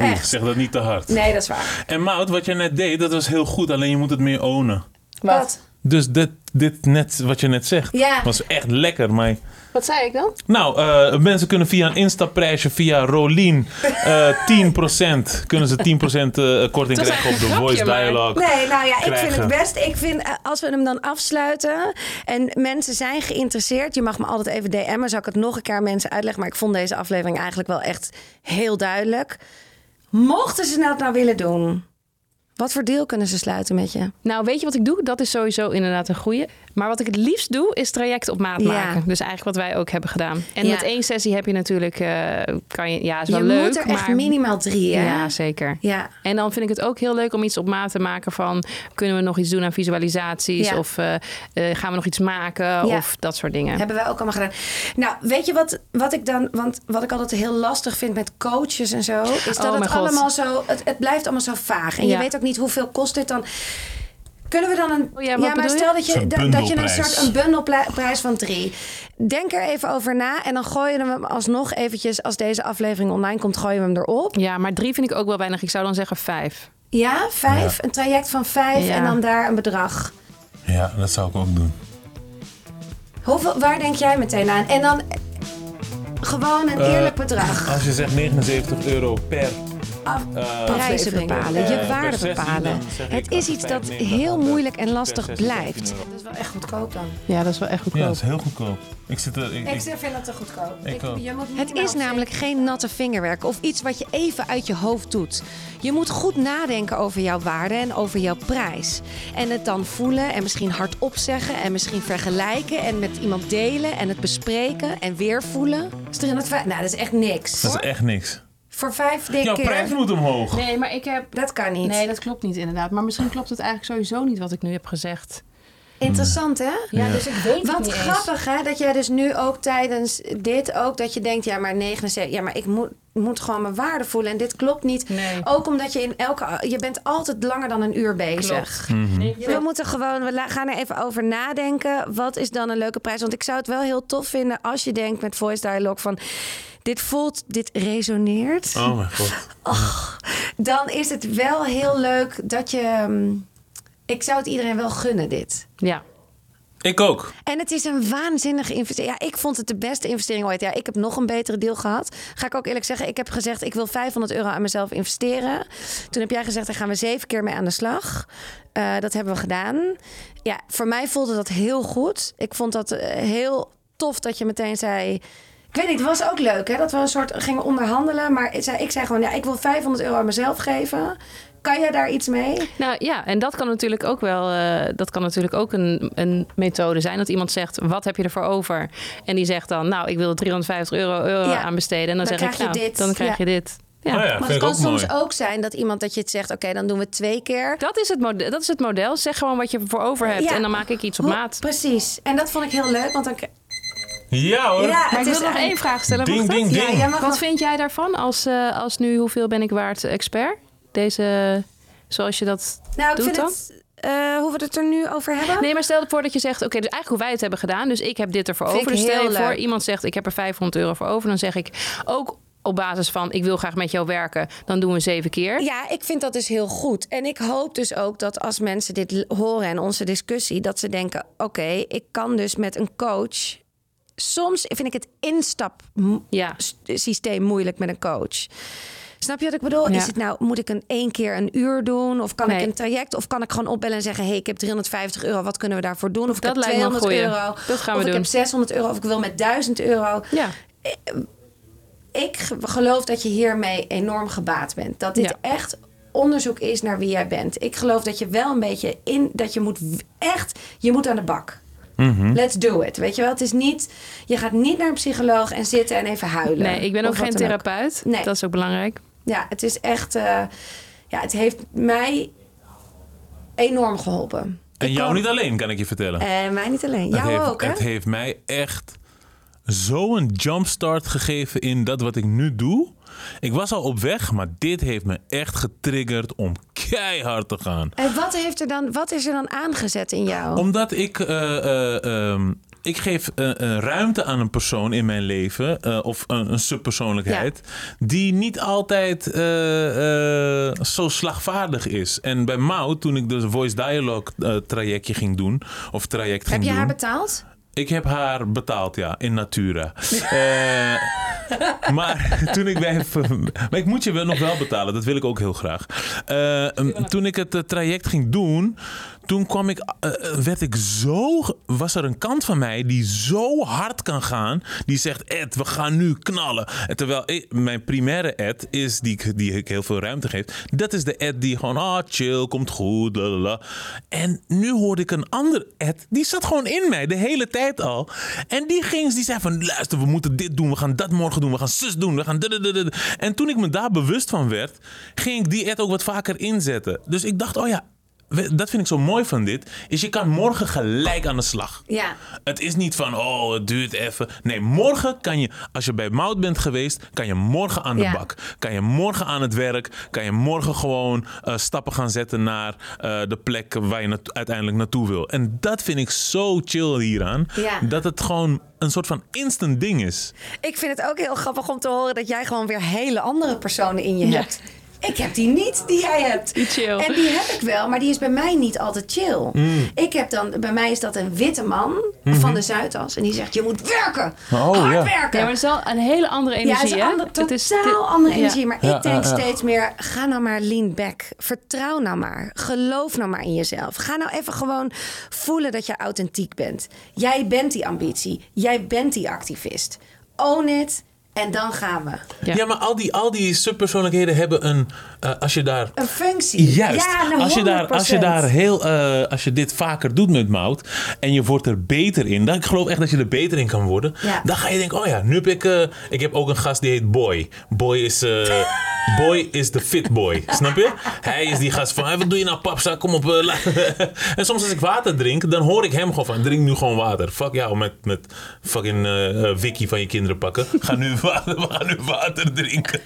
Oeh, Echt? zeg dat niet te hard. Nee, dat is waar. En Mout, wat je net deed, dat was heel goed. Alleen je moet het meer ownen. Wat? Dus dit, dit net, wat je net zegt, Ja. was echt lekker. Maar Wat zei ik dan? Nou, eh, mensen kunnen via een instapprijsje, via Rolien, eh (laughs) 10%, kunnen ze 10% eh, korting krijgen op de eigenlijk een voice grapje, maar- dialogue. Nee, nou ja, ik vind krijgen. het best. Ik vind eh, als we hem dan afsluiten en mensen zijn geïnteresseerd, je mag me altijd even DM'en, zal ik het nog een keer aan mensen uitleggen. Maar ik vond deze aflevering eigenlijk wel echt heel duidelijk. Mochten ze dat nou willen doen, wat voor deal kunnen ze sluiten met je? Nou, weet je wat ik doe? Dat is sowieso inderdaad een goeie. Maar wat ik het liefst doe, is traject op maat Ja. maken. Dus eigenlijk wat wij ook hebben gedaan. En Ja. met één sessie heb je natuurlijk... eh, kan je, ja, is wel je leuk, moet er echt minimaal drie, hè? Ja, zeker. Ja. En dan vind ik het ook heel leuk om iets op maat te maken van... kunnen we nog iets doen aan visualisaties? Ja. Of eh, eh, gaan we nog iets maken? Of dat soort dingen. Hebben wij ook allemaal gedaan. Nou, weet je wat, wat ik dan... Want wat ik altijd heel lastig vind met coaches en zo... is dat Oh, het God. allemaal zo... Het, het blijft allemaal zo vaag. En je weet ook niet hoeveel kost dit dan... Kunnen we dan een... Oh ja, wat maar je? stel dat je, dat, dat je een bundelprijs. soort een bundelprijs van drie. Denk er even over na. En dan gooien we hem alsnog eventjes... Als deze aflevering online komt, gooien we hem erop. Ja, maar drie vind ik ook wel weinig. Ik zou dan zeggen vijf. Ja, vijf. Een traject van vijf. Ja. En dan daar een bedrag. Ja, dat zou ik ook doen. Hoeveel, waar denk jij meteen aan? En dan... Gewoon een Eh, eerlijk bedrag. Als je zegt 79 euro per... Eh, prijzen bepalen, Eh, je waarde bepalen. Het is iets het dat 95 heel gaat, moeilijk en lastig blijft. 15 euro. Dat is wel echt goedkoop dan. Ja, dat is wel echt goedkoop. Ja, dat is heel goedkoop. Ik zit er... Ik, Ik ik, vind dat te goedkoop. Ik ook. je moet Het is namelijk geen natte vingerwerk of iets wat je even uit je hoofd doet. Je moet goed nadenken over jouw waarde en over jouw prijs. En het dan voelen en misschien hardop zeggen en misschien vergelijken en met iemand delen en het bespreken en weer voelen. Is 305? Nou, dat is echt niks. dat is echt niks. Voor vijf Jouw dingen. prijs moet omhoog. Nee, maar ik heb... Dat kan niet. Nee, dat klopt niet inderdaad. Maar misschien klopt het eigenlijk sowieso niet wat ik nu heb gezegd. Interessant, hè? Ja, dus ik weet het Wat niet eens. grappig, hè? Dat jij dus nu ook tijdens dit ook... dat je denkt, ja, maar 79... ja, maar ik moet, moet gewoon mijn waarde voelen. En dit klopt niet. Nee. Ook omdat je in elke... je bent altijd langer dan een uur bezig. We moeten gewoon, we gaan er even over nadenken. Wat is dan een leuke prijs? Want ik zou het wel heel tof vinden als je denkt met voice dialogue van. Dit voelt, dit resoneert. Oh mijn god. (laughs) Dan is het wel heel leuk dat je. hm, Ik zou het iedereen wel gunnen, dit. Ja. Ik ook. En het is een waanzinnige investering. Ja, ik vond het de beste investering ooit. Ja, ik heb nog een betere deal gehad. Ga ik ook eerlijk zeggen. Ik heb gezegd, ik wil 500 euro aan mezelf investeren. Toen heb jij gezegd, daar gaan we zeven keer mee aan de slag. Eh, dat hebben we gedaan. Ja, voor mij voelde dat heel goed. Ik vond dat eh, heel tof dat je meteen zei... Ik weet niet, het was ook leuk hè, dat we een soort gingen onderhandelen. Maar ik zei, ik zei gewoon, ja, ik wil 500 euro aan mezelf geven. Kan jij daar iets mee? Nou ja, en dat kan natuurlijk ook wel eh, dat kan natuurlijk ook een, een methode zijn. Dat iemand zegt, wat heb je ervoor over? En die zegt dan, nou, ik wil er 350 euro, euro Ja. aan besteden. En dan, Dan zeg ik, krijg je nou, dit. dan krijg Ja. je dit. Ja. Oh ja, Maar het kan ook soms mooi. ook zijn dat iemand dat je het zegt, oké, dan doen we het twee keer. Dat, is het model, dat is het model. Zeg gewoon wat je ervoor over hebt. Ja. En dan maak ik iets op maat. Precies. En dat vond ik heel leuk, want dan... Ja hoor. Ja, Maar ik wil nog één vraag stellen. Ding, ding, Ja, ding. jij mag Wat nog- vind jij daarvan als, eh, als nu hoeveel ben ik waard expert? Deze, zoals je dat Nou, ik doet vind dan? het... eh, hoe we het er nu over hebben? Nee, maar stel voor dat je zegt, oké, dus eigenlijk hoe wij het hebben gedaan. Dus ik heb dit ervoor Vind over. ik Dus stel voor, iemand zegt, ik heb er 500 euro voor over. Dan zeg ik ook op basis van, ik wil graag met jou werken. Dan doen we zeven keer. Ja, ik vind dat dus heel goed. En ik hoop dus ook dat als mensen dit horen en onze discussie, dat ze denken: oké, ik kan dus met een coach. Soms vind ik het Ja. instapsysteem moeilijk met een coach. Snap je wat ik bedoel? Ja. Is het nou, moet ik een één keer een uur doen? Of kan ik een traject? Of kan ik gewoon opbellen en zeggen: hey, ik heb 350 euro, wat kunnen we daarvoor doen? Of ik Dat heb me een 200 goeie. euro. Dat gaan of we ik doen. heb 600 euro, of ik wil met 1000 euro Ja. ik ge- geloof dat je hiermee enorm gebaat bent. Dat dit Ja. echt onderzoek is naar wie jij bent. Ik geloof dat je wel een beetje in dat je moet echt je moet aan de bak. Mhm. Let's do it. Weet je wel, het is niet je gaat niet naar een psycholoog en zitten en even huilen. Nee, ik ben ook geen ook. therapeut. Nee. Dat is ook belangrijk. Ja, het is echt eh, ja, het heeft mij enorm geholpen. En Ik jou kan- niet alleen, kan ik je vertellen. En mij niet alleen. het Jou heeft, ook, hè? Het heeft mij echt zo'n jumpstart gegeven in dat wat ik nu doe. Ik was al op weg, maar dit heeft me echt getriggerd om keihard te gaan. En wat, heeft er dan, wat is er dan aangezet in jou? Omdat ik, eh, eh, ehm, ik geef eh, een ruimte aan een persoon in mijn leven, of een, een subpersoonlijkheid, die niet altijd zo slagvaardig is. En bij Mout, toen ik de Voice Dialogue trajectje ging doen, of traject Heb ging je doen. haar betaald? Ik heb haar betaald, ja, in natura. (laughs) (laughs) Maar toen ik bij. Maar ik moet je wel nog wel betalen, dat wil ik ook heel graag. Eh, um, toen ik het eh, traject ging doen, toen kwam ik, eh, eh, werd ik zo. Was er een kant van mij die zo hard kan gaan, die zegt: Ed, we gaan nu knallen. En terwijl ik- mijn primaire Ed is, die, die ik heel veel ruimte geef, dat is de Ed die gewoon, ah, chill, komt goed, lalala. En nu hoorde ik een ander Ed, die zat gewoon in mij de hele tijd al. En die ging, die zei van, luister, we moeten dit doen, we gaan dat morgen doen, we gaan zus doen, we gaan. En toen ik me daar bewust van werd, ging ik die Ed ook wat vaker inzetten. Dus ik dacht, oh ja, dat vind ik zo mooi van dit, is je kan morgen gelijk aan de slag. Ja. Het is niet van, oh, het duurt even. Nee, morgen kan je, als je bij Mout bent geweest, kan je morgen aan de Ja. bak. Kan je morgen aan het werk. Kan je morgen gewoon eh, stappen gaan zetten naar eh, de plek waar je uiteindelijk naartoe wil. En dat vind ik zo chill hieraan. Ja. Dat het gewoon een soort van instant ding is. Ik vind het ook heel grappig om te horen dat jij gewoon weer hele andere personen in je Ja. hebt. Ik heb die niet die jij hebt. Die chill. En die heb ik wel, maar die is bij mij niet altijd chill. Ik heb dan, bij mij is dat een witte man van de Zuidas. En die zegt, je moet werken. Oh, hard ja. werken. Ja, maar het is wel een hele andere Ja, energie, het is een ander, Het is- totaal dit- andere ja. energie. Maar Ja, ik denk ja, ja. steeds meer, ga nou maar lean back. Vertrouw nou maar. Geloof nou maar in jezelf. Ga nou even gewoon voelen dat je authentiek bent. Jij bent die ambitie. Jij bent die activist. Own it. En dan gaan we. Ja. Ja, maar al die, al die subpersoonlijkheden hebben een... eh, als je daar Een functie. Juist. Ja, nou, als, je daar, als je 100%. daar heel, eh, als je dit vaker doet met mout en je wordt er beter in, dan ik geloof echt dat je er beter in kan worden. Ja. Dan ga je denken, oh ja, nu heb ik, eh, ik heb ook een gast die heet Boy. Boy is, Boy is de fit boy, (laughs) snap je? Hij is die gast van, hey, wat doe je nou papsa, kom op. (laughs) en soms als ik water drink, dan hoor ik hem gewoon van, drink nu gewoon water. Fuck jou met, met fucking Vicky van je kinderen pakken. Ga nu (laughs) water, we gaan nu water drinken.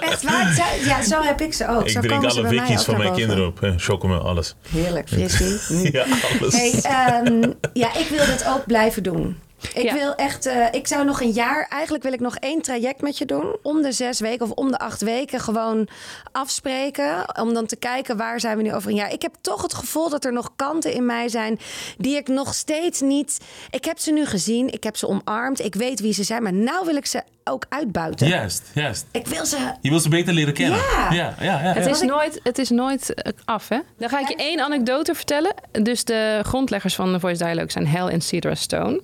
Echt waar? Zo- Ja, zo heb ik ze ook. ik zo drink alle ook van mijn boven. kinderen op. Chocomel, alles. Heerlijk, frissie. (laughs) Ja, alles. Hey, ehm, ja, ik wil dit ook blijven doen. Ik Ja. wil echt, eh, ik zou nog een jaar, eigenlijk wil ik nog één traject met je doen. Om de zes weken of om de acht weken gewoon afspreken. Om dan te kijken waar zijn we nu over een jaar. Ik heb toch het gevoel dat er nog kanten in mij zijn die ik nog steeds niet. Ik heb ze nu gezien, ik heb ze omarmd, ik weet wie ze zijn, maar nou wil ik ze ook uitbuiten. Juist, juist. Ik wil ze. Je wil ze beter leren kennen. Ja. ja, ja. ja, Het is, nooit, het is nooit eh, af, hè? Dan ga ik je één anekdote vertellen. Dus de grondleggers van de Voice Dialogue zijn Hal en Cedra Stone.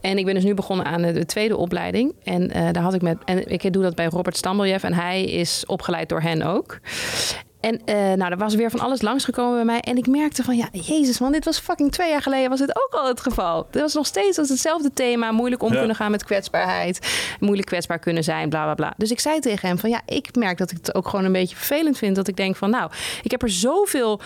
En ik ben dus nu begonnen aan de, de tweede opleiding. En eh, daar had ik met. En ik doe dat bij Robert Stambeljef. En hij is opgeleid door hen ook. En eh, nou, er was weer van alles langsgekomen bij mij. En ik merkte van, ja, jezus man, dit was fucking twee jaar geleden was dit ook al het geval. Dit was nog steeds als hetzelfde thema. Moeilijk om Ja. kunnen gaan met kwetsbaarheid. Moeilijk kwetsbaar kunnen zijn, bla, bla, bla. Dus ik zei tegen hem van, ja, ik merk dat ik het ook gewoon een beetje vervelend vind. Dat ik denk van, nou, ik heb er zoveel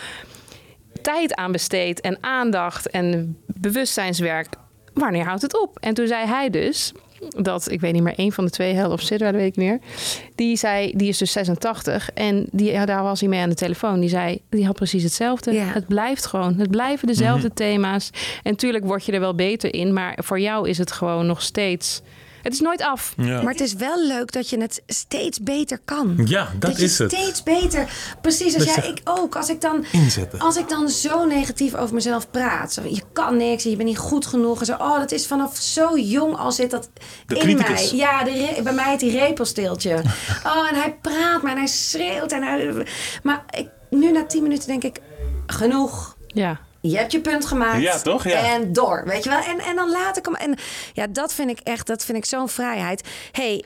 tijd aan besteed en aandacht en bewustzijnswerk. Wanneer houdt het op? En toen zei hij dus dat, ik weet niet meer, één van de twee helft of Sidra, dat weet ik niet meer. Die zei, die is dus 86 en die, ja, daar was hij mee aan de telefoon. Die zei, die had precies hetzelfde. Ja. Het blijft gewoon, het blijven dezelfde thema's. En tuurlijk word je er wel beter in, maar voor jou is het gewoon nog steeds, het is nooit af. Ja, Maar het is wel leuk dat je het steeds beter kan. ja dat, je is het. steeds beter. Precies als Dat jij, ik ook. Als ik dan Inzetten. Als ik dan zo negatief over mezelf praat. Zo, je kan niks, je bent niet goed genoeg. En zo, oh, dat is vanaf zo jong al zit dat De in criticus. mij. Ja, de bij mij het die repelsteeltje. (laughs) Oh, en hij praat maar en hij schreeuwt. En hij, maar ik, nu na tien minuten denk ik, genoeg. Ja. Je hebt je punt gemaakt. Ja, toch? Ja. En door, weet je wel. En, en dan laat ik hem. En ja, dat vind ik echt, dat vind ik zo'n vrijheid. hey,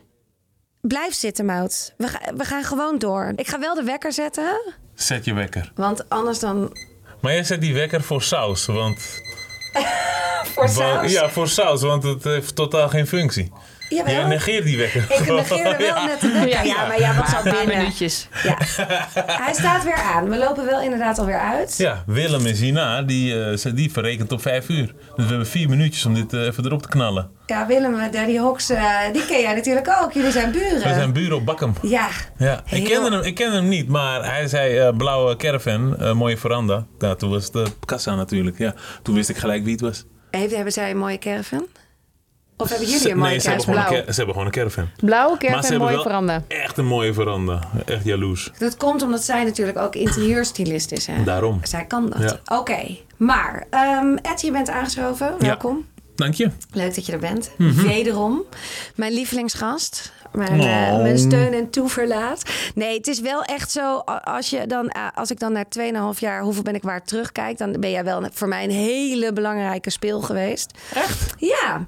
blijf zitten, Mout. We, ga- we gaan gewoon door. Ik ga wel de wekker zetten. Zet je wekker. Want anders dan... Maar jij zet die wekker voor saus, want... (laughs) Voor saus. Ja, voor saus, want het heeft totaal geen functie. Jawel. Je negeert die wekker. Ik negeerde wel (laughs) Ja. net de wekker. Ja, maar ja, wat zou Een paar binnen? minuutjes. Ja. Hij staat weer aan. We lopen wel inderdaad alweer uit. Ja, Willem is hierna, die, eh, die verrekent op vijf uur. Dus we hebben vier minuutjes om dit eh, even erop te knallen. Ja, Willem, eh, Daddy Hox, eh, die ken jij natuurlijk ook. Jullie zijn buren. We zijn buren op Bakkum. Ja. Ja, ik kende, hem, ik kende hem niet, maar hij zei eh, blauwe caravan, eh, mooie veranda. Nou, toen was het de kassa natuurlijk. Ja, toen wist ik gelijk wie het was. Hebben zij een mooie caravan? Of hebben jullie een mooie nee, ze hebben, gewoon caravan? een, ze hebben gewoon een caravan. Blauwe hebben mooie wel veranda. echt een mooie veranda. Echt jaloers. Dat komt omdat zij natuurlijk ook interieurstylist is. Hè? Daarom. Zij kan dat. Ja. Oké, maar ehm Ed, je bent aangeschoven. Welkom. Dank je. Leuk dat je er bent. Mhm. Wederom. Mijn lievelingsgast. Mijn, eh, Oh. mijn steun en toeverlaat. Nee, het is wel echt zo. Als, je dan, als ik dan na 2,5 jaar hoeveel ben ik waard terugkijk... dan ben jij wel voor mij een hele belangrijke speel geweest. Echt? Ja.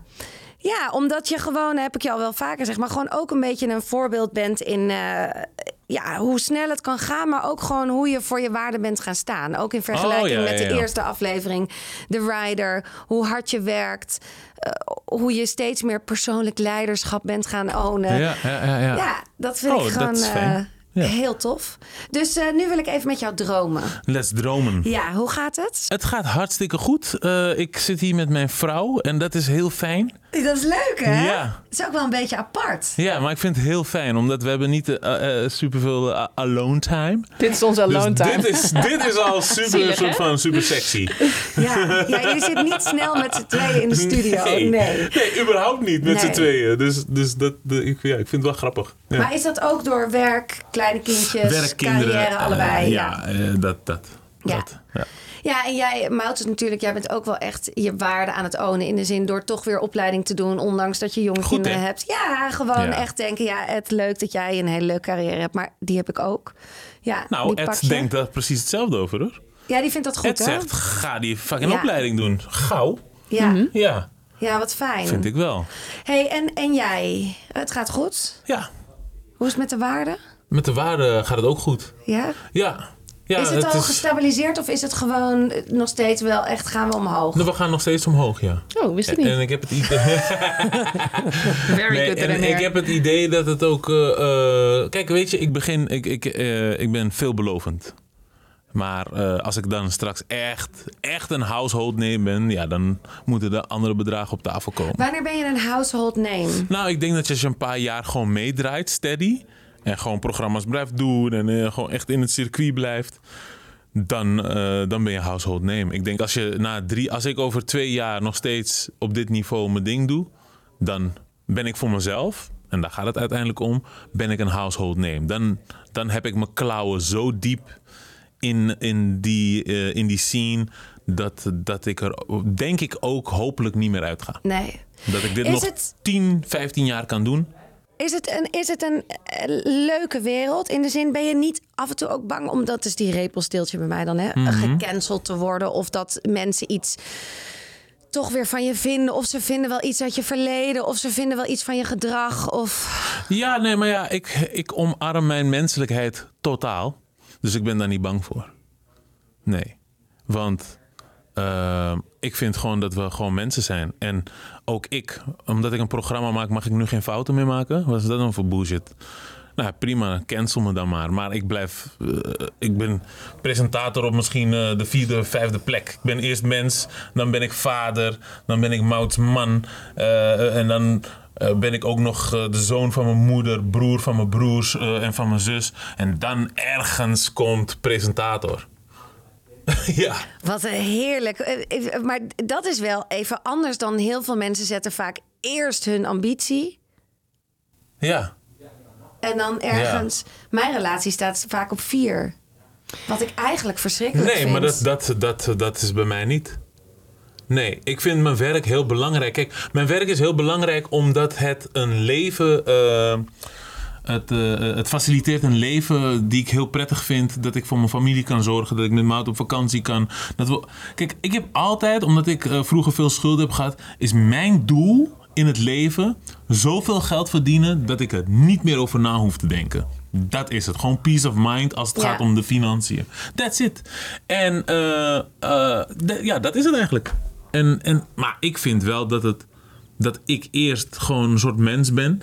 Ja, omdat je gewoon, heb ik je al wel vaker gezegd... maar gewoon ook een beetje een voorbeeld bent in... eh, ja, hoe snel het kan gaan, maar ook gewoon hoe je voor je waarde bent gaan staan. Ook in vergelijking Oh, ja, met ja, de eerste aflevering, The Rider. Hoe hard je werkt, eh, hoe je steeds meer persoonlijk leiderschap bent gaan ownen. Ja, Ja, ja, ja. ja. dat vind Oh, ik dat gewoon is fijn. eh, Ja. heel tof. Dus eh, nu wil ik even met jou dromen. Let's dromen. Ja, hoe gaat het? Het gaat hartstikke goed. Eh, ik zit hier met mijn vrouw en dat is heel fijn. Dat is leuk, hè? Ja. Het is ook wel een beetje apart. Ja, maar ik vind het heel fijn, omdat we hebben niet eh, eh, superveel alone time. Dit is onze alone dus time. dit is, dit is al super, Zielig, soort hè? van super sexy. Ja, ja jullie zitten niet snel met z'n tweeën in de studio. Nee. nee überhaupt niet met z'n Nee. tweeën. Dus, dus dat, de, ik, ja, ik vind het wel grappig. Ja. Maar is dat ook door werk, kleine kindjes, Werk, kinderen, carrière, eh, allebei? ja, eh, dat. dat, Ja. dat ja. Ja, en jij, Mout, is natuurlijk, jij bent ook wel echt je waarde aan het ownen. In de zin door toch weer opleiding te doen, ondanks dat je jonge Goed, kinderen hebt. Ja, gewoon Ja. echt denken, ja, het leuk dat jij een hele leuke carrière hebt. Maar die heb ik ook. Ja, Nou, die Ed denkt daar precies hetzelfde over hoor. Ja, die vindt dat goed, Ed hè? zegt, ga die fucking Ja. opleiding doen. Gauw. Ja. Ja, ja, wat fijn. vind ik wel. hey, en, en jij? Het gaat goed? Ja, Hoe is het met de waarde? Met de waarde gaat het ook goed. Ja? Ja. ja is het, al gestabiliseerd of is het gewoon eh, nog steeds wel echt gaan we omhoog? Nou, We gaan nog steeds omhoog, ja. Oh, wist ik niet. En ik heb het idee. (laughs) (laughs) Very Nee, good en ik heb het idee dat het ook. eh, eh, kijk, weet je, ik begin. Ik, ik, eh, ik ben veelbelovend. Maar eh, als ik dan straks echt, echt een household name ben, ja, dan moeten er andere bedragen op tafel komen. Wanneer ben je een household name? Nou, ik denk dat je als je een paar jaar gewoon meedraait, steady. En gewoon programma's blijft doen en eh, gewoon echt in het circuit blijft. Dan, eh, dan ben je household name. Ik denk als je na drie, als ik over twee jaar nog steeds op dit niveau mijn ding doe, dan ben ik voor mezelf, en daar gaat het uiteindelijk om, ben ik een household name. Dan, dan heb ik mijn klauwen zo diep in, in, die, eh, in die scene dat, dat ik er denk ik ook hopelijk niet meer uit ga. Nee. Dat ik dit Is nog het- 10, 15 jaar kan doen. Is het, een, is het een eh, leuke wereld? In de zin, ben je niet af en toe ook bang, omdat is die repelsteeltje bij mij dan, hè, Mhm. gecanceld te worden? Of dat mensen iets toch weer van je vinden? Of ze vinden wel iets uit je verleden? Of ze vinden wel iets van je gedrag? Of... Ja, nee, maar ja, ik, ik omarm mijn menselijkheid totaal. Dus ik ben daar niet bang voor. Nee. Want uh, ik vind gewoon dat we gewoon mensen zijn. En ook ik, omdat ik een programma maak, mag ik nu geen fouten meer maken? Wat is dat dan voor bullshit? Nou, prima, cancel me dan maar. Maar ik blijf. Uh, ik ben presentator op misschien uh, de vierde, vijfde plek. Ik ben eerst mens, dan ben ik vader, dan ben ik Mouts man. Uh, en dan ben ik ook nog de zoon van mijn moeder, broer van mijn broers en van mijn zus. En dan ergens komt presentator. (laughs) ja. Wat een heerlijk. Maar dat is wel even anders dan heel veel mensen zetten vaak eerst hun ambitie. Ja. En dan ergens. Mijn relatie staat vaak op vier. Wat ik eigenlijk verschrikkelijk nee, vind. Nee, maar dat, dat, dat, dat is bij mij niet. Nee, ik vind mijn werk heel belangrijk. Kijk, mijn werk is heel belangrijk omdat het een leven. Uh, het, uh, het, faciliteert een leven die ik heel prettig vind. Dat ik voor mijn familie kan zorgen. Dat ik met Mout op vakantie kan. Dat we... Kijk, ik heb altijd, omdat ik uh, vroeger veel schulden heb gehad, is mijn doel in het leven zoveel geld verdienen dat ik er niet meer over na hoef te denken. Dat is het. Gewoon peace of mind als het ja. gaat om de financiën. That's it. En uh, ja, dat is het eigenlijk. En, en, maar ik vind wel dat het dat ik eerst gewoon een soort mens ben.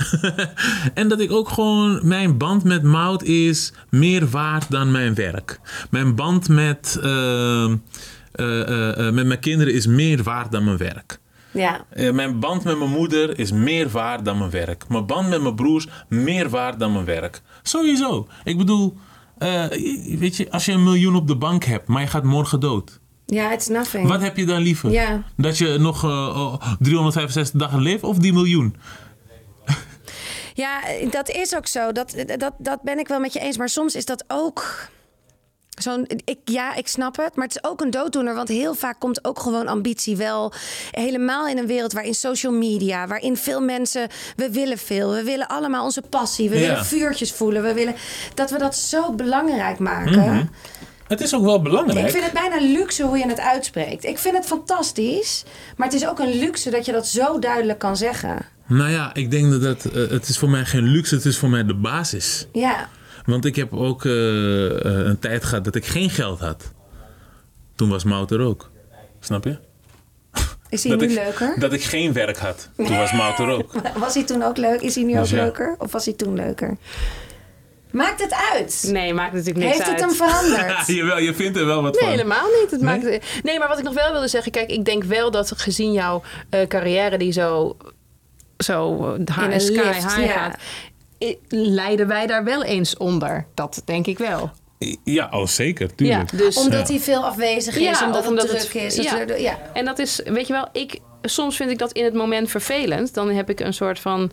(laughs) en dat ik ook gewoon, mijn band met Mout is meer waard dan mijn werk. Mijn band met, uh, met mijn kinderen is meer waard dan mijn werk. Ja. mijn band met mijn moeder is meer waard dan mijn werk. Mijn band met mijn broers meer waard dan mijn werk. Sowieso. Ik bedoel, weet je, als je een miljoen op de bank hebt, maar je gaat morgen dood. Ja, it's nothing. Wat heb je dan liever? Ja. Dat je nog uh, 365 dagen leeft of die miljoen? (laughs) Ja, dat is ook zo. Dat, dat, dat ben ik wel met je eens. Maar soms is dat ook. Zo'n, ik, ja, ik snap het, maar het is ook een dooddoener. Want heel vaak komt ook gewoon ambitie wel helemaal in een wereld waarin social media, waarin veel mensen, we willen veel, we willen allemaal onze passie, we Ja. willen vuurtjes voelen, we willen dat we dat zo belangrijk maken. Mhm. Het is ook wel belangrijk. Ik vind het bijna luxe hoe je het uitspreekt. Ik vind het fantastisch, maar het is ook een luxe dat je dat zo duidelijk kan zeggen. Nou ja, ik denk dat het, eh, het is voor mij geen luxe, het is voor mij de basis. Ja, Want ik heb ook eh, eh, een tijd gehad dat ik geen geld had. Toen was Mout er ook. Snap je? is hij (laughs) dat nu ik, leuker? Dat ik geen werk had. Toen was (laughs) Mout er ook. Was hij toen ook leuk? Is hij nu Dus ook ja. leuker? Of was hij toen leuker? Maakt het uit? Nee, maakt natuurlijk niks Heeft het uit. hem veranderd? (laughs) Jawel, je vindt er wel wat Nee, van. helemaal niet. Het Nee? Maakt, nee, maar wat ik nog wel wilde zeggen... Kijk, ik denk wel dat gezien jouw eh, carrière die zo, zo eh, In high, een sky lift, high ja. gaat... Leiden wij daar wel eens onder. Dat denk ik wel. Ja, oh zeker, tuurlijk. Ja, dus, Omdat Ja. hij veel afwezig is, Ja, omdat, omdat het het- druk is. ja. En dat is, weet je wel, ik, soms vind ik dat in het moment vervelend. Dan heb ik een soort van.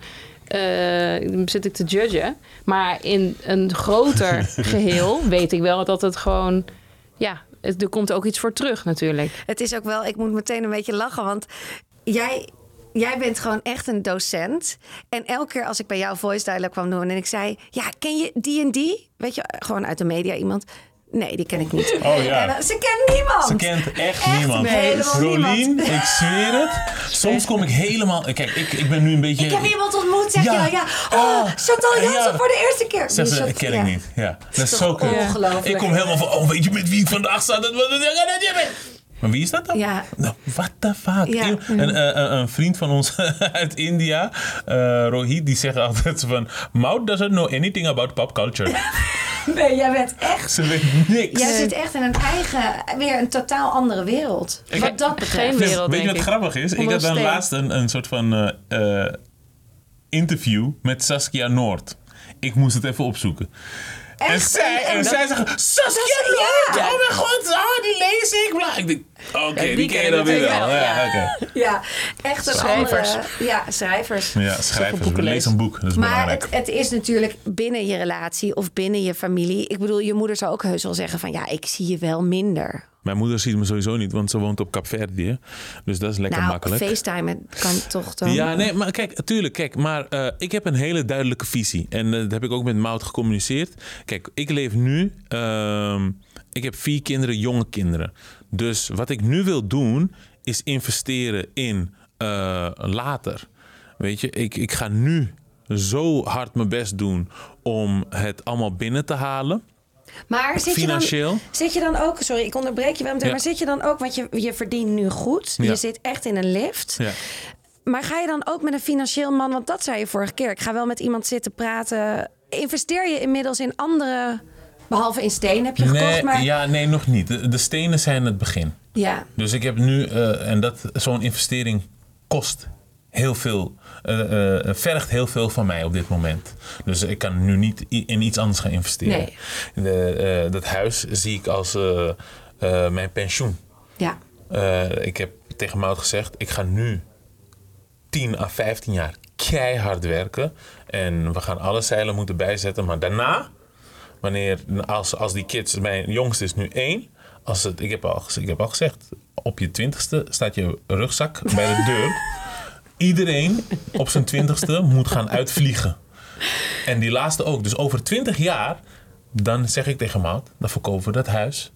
Eh, dan zit ik te judgen. Maar in een groter (laughs) geheel weet ik wel dat het gewoon. Ja, het- er komt ook iets voor terug natuurlijk. Het is ook wel, ik moet meteen een beetje lachen, want jij, jij bent gewoon echt een docent. En elke keer als ik bij jou voice dialogue kwam doen en ik zei, ja, ken je die en die? Weet je, gewoon uit de media iemand. Nee, die ken ik niet. Oh ja. En, eh, ze kent niemand. Ze kent echt, Echt niemand. helemaal Rolien, niemand. ik zweer het. Soms kom ik helemaal... Kijk, ik, ik ben nu een beetje... Ik heb iemand ontmoet, zeg Ja. je. Ja. Oh, Ah, Chantal Jansen ja. voor de eerste keer. Zeg ze, ik ken ja. ik niet. Ja, dat is zo cool. ongelooflijk. Ik kom helemaal van, oh, weet je met wie ik vandaag sta? Dat. Maar wie is dat dan? Ja. Nou, what the fuck? Ja. Een, eh, een, een vriend van ons (laughs) uit India, eh, Rohit, die zegt altijd van... Maud doesn't know anything about pop culture. (laughs) (laughs) Nee, jij bent echt... Ze weet niks. Jij zit echt in een eigen, weer een totaal andere wereld. Ik- wat dat betreft. Geen wereld, Weet je wat ik. grappig is? Ik had dan laatst een, een soort van eh, eh, interview met Saskia Noord. Ik moest het even opzoeken. En zij, En zij zeggen, Saskia ja. Oh mijn god, oh, die lees ik. Bla. Ik denk, oké, die, ken je dan weer wel. Ja. Ja, echt een Schrijvers. andere... Ja, schrijvers. Ja, schrijvers. boeken Lees een boek, dat is Maar belangrijk. het, het is natuurlijk binnen je relatie of binnen je familie. Ik bedoel, je moeder zou ook heus wel zeggen van... ja, ik zie je wel minder. Mijn moeder ziet me sowieso niet, want ze woont op Capverdi. hè. Dus dat is lekker nou, makkelijk. FaceTime kan toch dan... Ja, nee, maar kijk, tuurlijk, kijk, maar eh, ik heb een hele duidelijke visie. En eh, dat heb ik ook met Mout gecommuniceerd. Kijk, ik leef nu, ehm, ik heb vier kinderen, jonge kinderen. Dus wat ik nu wil doen, is investeren in eh, later. Weet je, ik, ik ga nu zo hard mijn best doen om het allemaal binnen te halen. Maar zit je, dan, zit je dan ook, sorry, ik onderbreek je wel meteen, Ja. maar zit je dan ook, want je, je verdient nu goed, Ja. je zit echt in een lift. Ja. Maar ga je dan ook met een financieel man, want dat zei je vorige keer, ik ga wel met iemand zitten praten. Investeer je inmiddels in andere, behalve in steen heb je gekocht, Nee, maar ja, nee, nog niet. De, de stenen zijn het begin. ja. Dus ik heb nu, eh, en dat zo'n investering kost heel veel, vergt heel veel van mij op dit moment. Dus ik kan nu niet in iets anders gaan investeren. Nee. De, eh, dat huis zie ik als eh, eh, mijn pensioen. Ja. Eh, ik heb tegen Mout gezegd, ik ga nu 10 à 15 jaar keihard werken. En we gaan alle zeilen moeten bijzetten. Maar daarna, wanneer, als, als die kids, mijn jongste is nu één. Als het, ik, heb al, ik heb al gezegd, op je twintigste staat je rugzak bij de deur. (laughs) Iedereen op zijn twintigste moet gaan uitvliegen. En die laatste ook. Dus over 20 jaar, dan zeg ik tegen Mout, dan verkopen we dat huis.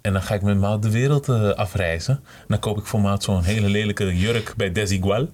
En dan ga ik met Maat de wereld eh, afreizen. En dan koop ik voor Maat zo'n hele lelijke jurk bij Desigual.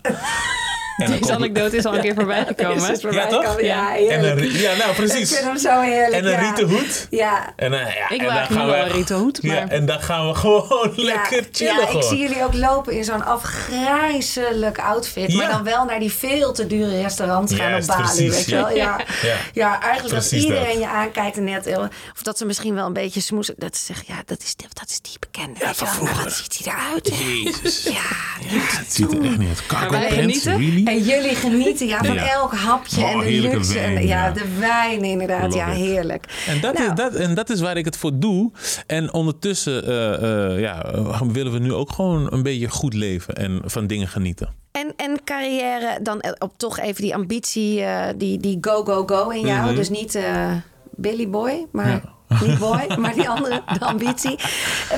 Deze ik- anekdote is al een keer voorbij (laughs) gekomen. Is Ja, toch? Ja, en een, ja, nou Ik precies. vind hem zo heerlijk. En een ja. rieten hoed. Ja. En, dan- ja, Ik en dan gaan nu wel we- een rieten hoed, Ja, maar- en dan gaan we (laughs) gewoon lekker chillen. Ja, ik gewoon. zie jullie ook lopen in zo'n afgrijzelijk outfit. Maar Ja. dan wel naar die veel te dure restaurants gaan Juist, op Bali. precies, weet je wel? Ja. Ja. Ja. eigenlijk Precies dat iedereen dat. je aankijkt en net... heel- Of dat ze misschien wel een beetje smoesen. Dat ze zeggen, ja, dat is, dat is die bekende. Ja, je van. Nou, vroeger. wat ziet hij eruit? Jezus. Ja, Ja, het ziet er echt niet uit. Cargo pants, genieten. En jullie genieten ja, van Ja. elk hapje Oh, en de luxe. en, ja, ja. de wijn inderdaad. Love Ja, heerlijk. En dat, Nou. is, dat, en dat is waar ik het voor doe. En ondertussen eh, eh, ja, willen we nu ook gewoon een beetje goed leven en van dingen genieten. En, en carrière, dan eh, op toch even die ambitie, eh, die, die go, go, go in jou. Mhm. Dus niet eh, Billy Boy, maar niet Boy, (laughs) maar die andere, de ambitie.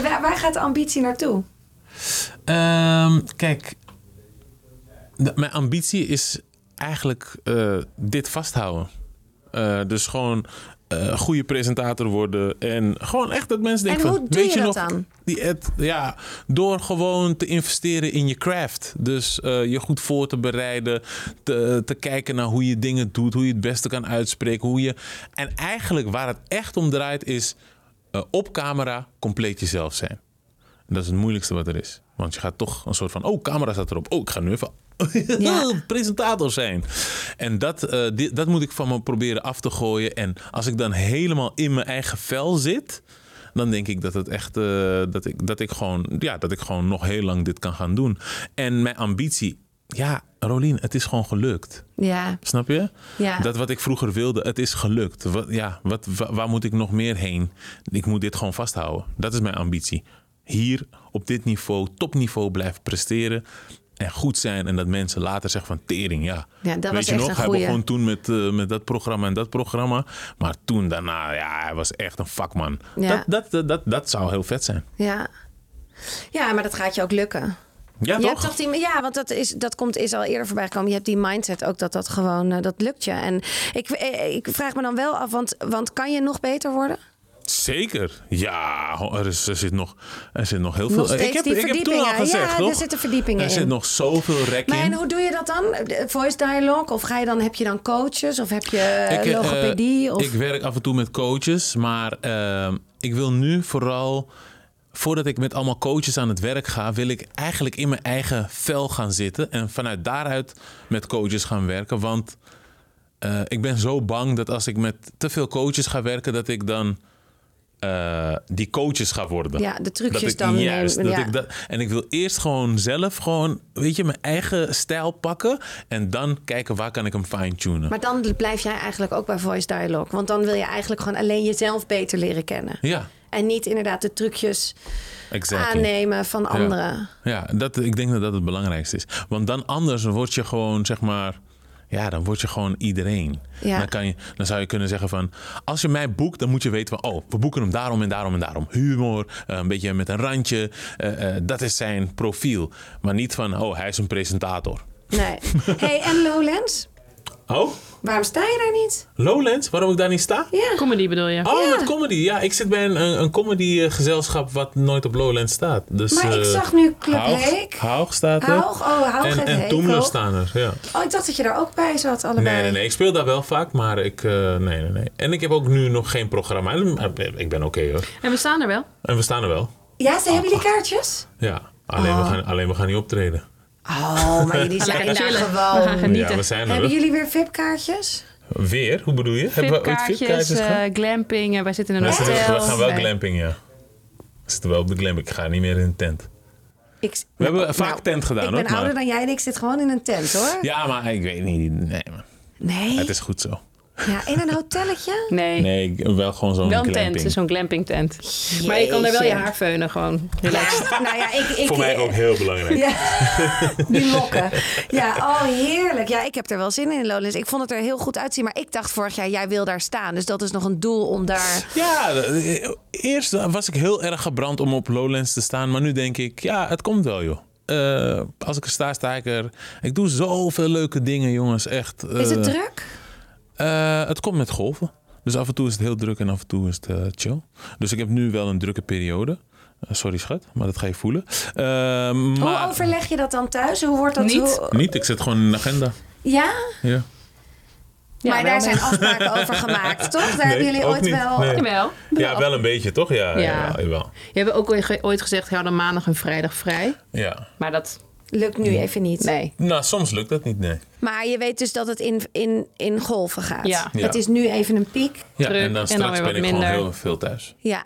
Waar, waar gaat de ambitie naartoe? Ehm, kijk, mijn ambitie is eigenlijk eh, dit vasthouden. Eh, dus gewoon eh goede presentator worden. En gewoon echt dat mensen denken En hoe van... doe weet je je dat nog, dan? Die ad, ja, door gewoon te investeren in je craft. Dus je goed voor te bereiden. Te, te kijken naar hoe je dingen doet. Hoe je het beste kan uitspreken. Hoe je, en eigenlijk waar het echt om draait is... op camera compleet jezelf zijn. En dat is het moeilijkste wat er is. Want je gaat toch een soort van... Oh, camera staat erop. Oh, ik ga nu even... (laughs) Ja. presentator zijn. En dat, eh, dat moet ik van me proberen af te gooien. En als ik dan helemaal in mijn eigen vel zit... dan denk ik dat het echt... eh, dat, ik, dat, ik gewoon, ja, dat ik gewoon nog heel lang dit kan gaan doen. En mijn ambitie... Ja, Rolien, het is gewoon gelukt. Ja, Snap je? Ja. Dat wat ik vroeger wilde, het is gelukt. Wat, ja, wat, wa- waar moet ik nog meer heen? Ik moet dit gewoon vasthouden. Dat is mijn ambitie. Hier op dit niveau, topniveau blijven presteren. En goed zijn. En dat mensen later zeggen van tering, ja. Ja, dat Weet was je echt nog, hij goeie. begon toen met, eh, met dat programma en dat programma. Maar toen daarna, ja, hij was echt een vakman. Ja. Dat, dat, dat, dat, dat zou heel vet zijn. ja. Ja, maar dat gaat je ook lukken. Ja, je toch? hebt toch die, ja, want dat is, dat komt, is al eerder voorbij gekomen. Je hebt die mindset ook dat dat gewoon, eh, dat lukt je. En ik, eh, ik vraag me dan wel af, want, want kan je nog beter worden? Zeker. Ja, er, is, er, zit, nog, er zit nog heel veel. Nog ik heb, ik heb toen al gezegd, Ja, toch? er zitten verdiepingen Er in. zit nog zoveel rek Maar in. en hoe doe je dat dan? Voice dialogue? Of ga je dan, heb je dan coaches? Of heb je Ik, eh, logopedie? Of... Ik werk af en toe met coaches, maar ehm, ik wil nu vooral, voordat ik met allemaal coaches aan het werk ga, wil ik eigenlijk in mijn eigen vel gaan zitten en vanuit daaruit met coaches gaan werken. Want eh, ik ben zo bang dat als ik met te veel coaches ga werken, dat ik dan eh, die coaches ga worden. Ja, de trucjes dat ik, dan Juist, nemen, dat ja. ik dat, en ik wil eerst gewoon zelf gewoon, weet je, mijn eigen stijl pakken. En dan kijken waar kan ik hem fine-tunen. Maar dan blijf jij eigenlijk ook bij Voice Dialogue. Want dan wil je eigenlijk gewoon alleen jezelf beter leren kennen. Ja, En niet inderdaad de trucjes exactly. aannemen van anderen. Ja, dat, ik denk dat dat het belangrijkste is. Want dan anders word je gewoon, zeg maar... Ja, dan word je gewoon iedereen. Ja. Dan, kan je, dan zou je kunnen zeggen van... Als je mij boekt, dan moet je weten van... Oh, we boeken hem daarom en daarom en daarom. Humor, eh, een beetje met een randje. eh, eh, dat is zijn profiel. Maar niet van, oh, hij is een presentator. Nee. (laughs) hey, en Lowlands? Oh, Waarom sta je daar niet? Lowlands? Waarom ik daar niet sta? Ja. Comedy bedoel je? Oh, Ja. met comedy. Ja, ik zit bij een, een, een comedy gezelschap wat nooit op Lowlands staat. Dus, Maar ik eh, zag nu Club Haug, Heek. Haug staat er. Haug, oh, Haug en en Toemler staan er, ja. Oh, ik dacht dat je daar ook bij zat, allebei. Nee, nee, nee. Ik speel daar wel vaak, maar ik... eh, nee, nee, nee. En ik heb ook nu nog geen programma. Eh, Ik ben oké hoor. En we staan er wel. En we staan er wel. Ja, ze hebben jullie kaartjes? Ja. Alleen, Oh. we, gaan, alleen we gaan niet optreden. Oh, maar jullie (laughs) zijn daar chillen. We gewoon. gaan genieten. Ja, we zijn er. Hebben jullie weer VIP-kaartjes? Weer? Hoe bedoel je? Hebben we ooit VIP-kaartjes, eh, glamping. en wij zitten in een hotel. we gaan wel Nee. glamping, ja. We zitten wel op de glamping. Ik ga niet meer in een tent. Ik, We hebben vaak tent gedaan, Ik hoor, ben ouder maar- dan jij en ik zit gewoon in een tent, hoor. Ja, maar ik weet niet. Nee, man. Nee? het is goed zo. Ja, in een hotelletje? Nee. Nee, wel gewoon zo'n Wel een glamping. tent, zo'n glamping tent. Maar je kan daar wel je haar veunen gewoon. Relaxed. Ja, nou ja, ik... ik Voor mij ook heel belangrijk. Ja, die lokken. Ja, oh heerlijk. Ja, ik heb er wel zin in in Lowlands. Ik vond het er heel goed uitzien. Maar ik dacht vorig jaar, jij wil daar staan. Dus dat is nog een doel om daar... Ja, eh, eerst was ik heel erg gebrand om op Lowlands te staan. Maar nu denk ik, ja, het komt wel, joh. Eh, als ik er sta, sta ik er. Ik doe zoveel leuke dingen, jongens. Echt. Is het eh, druk? Eh, het komt met golven. Dus af en toe is het heel druk en af en toe is het eh, chill. Dus ik heb nu wel een drukke periode. Eh, sorry schat, maar dat ga je voelen. Eh, Hoe maar overleg je dat dan thuis? Hoe wordt dat... Niet. hoe- niet, ik zet gewoon in een agenda. Ja? Ja. Ja, maar daar zijn afspraken over gemaakt, (laughs) toch? Daar hebben jullie ooit niet. wel... Nee. Jawel. Ja, wel een beetje, toch? Ja, ja. Ja. Jawel, jawel. Je hebt ook ooit ge- ooit gezegd, ja, dan maandag en vrijdag vrij. ja. Maar dat, Lukt nu even niet. nee. Nou, soms lukt dat niet, nee. Maar je weet dus dat het in, in, in golven gaat. Ja. Ja. Het is nu even een piek. Ja, Druk en dan en straks dan weer ben ik gewoon heel veel thuis. Ja.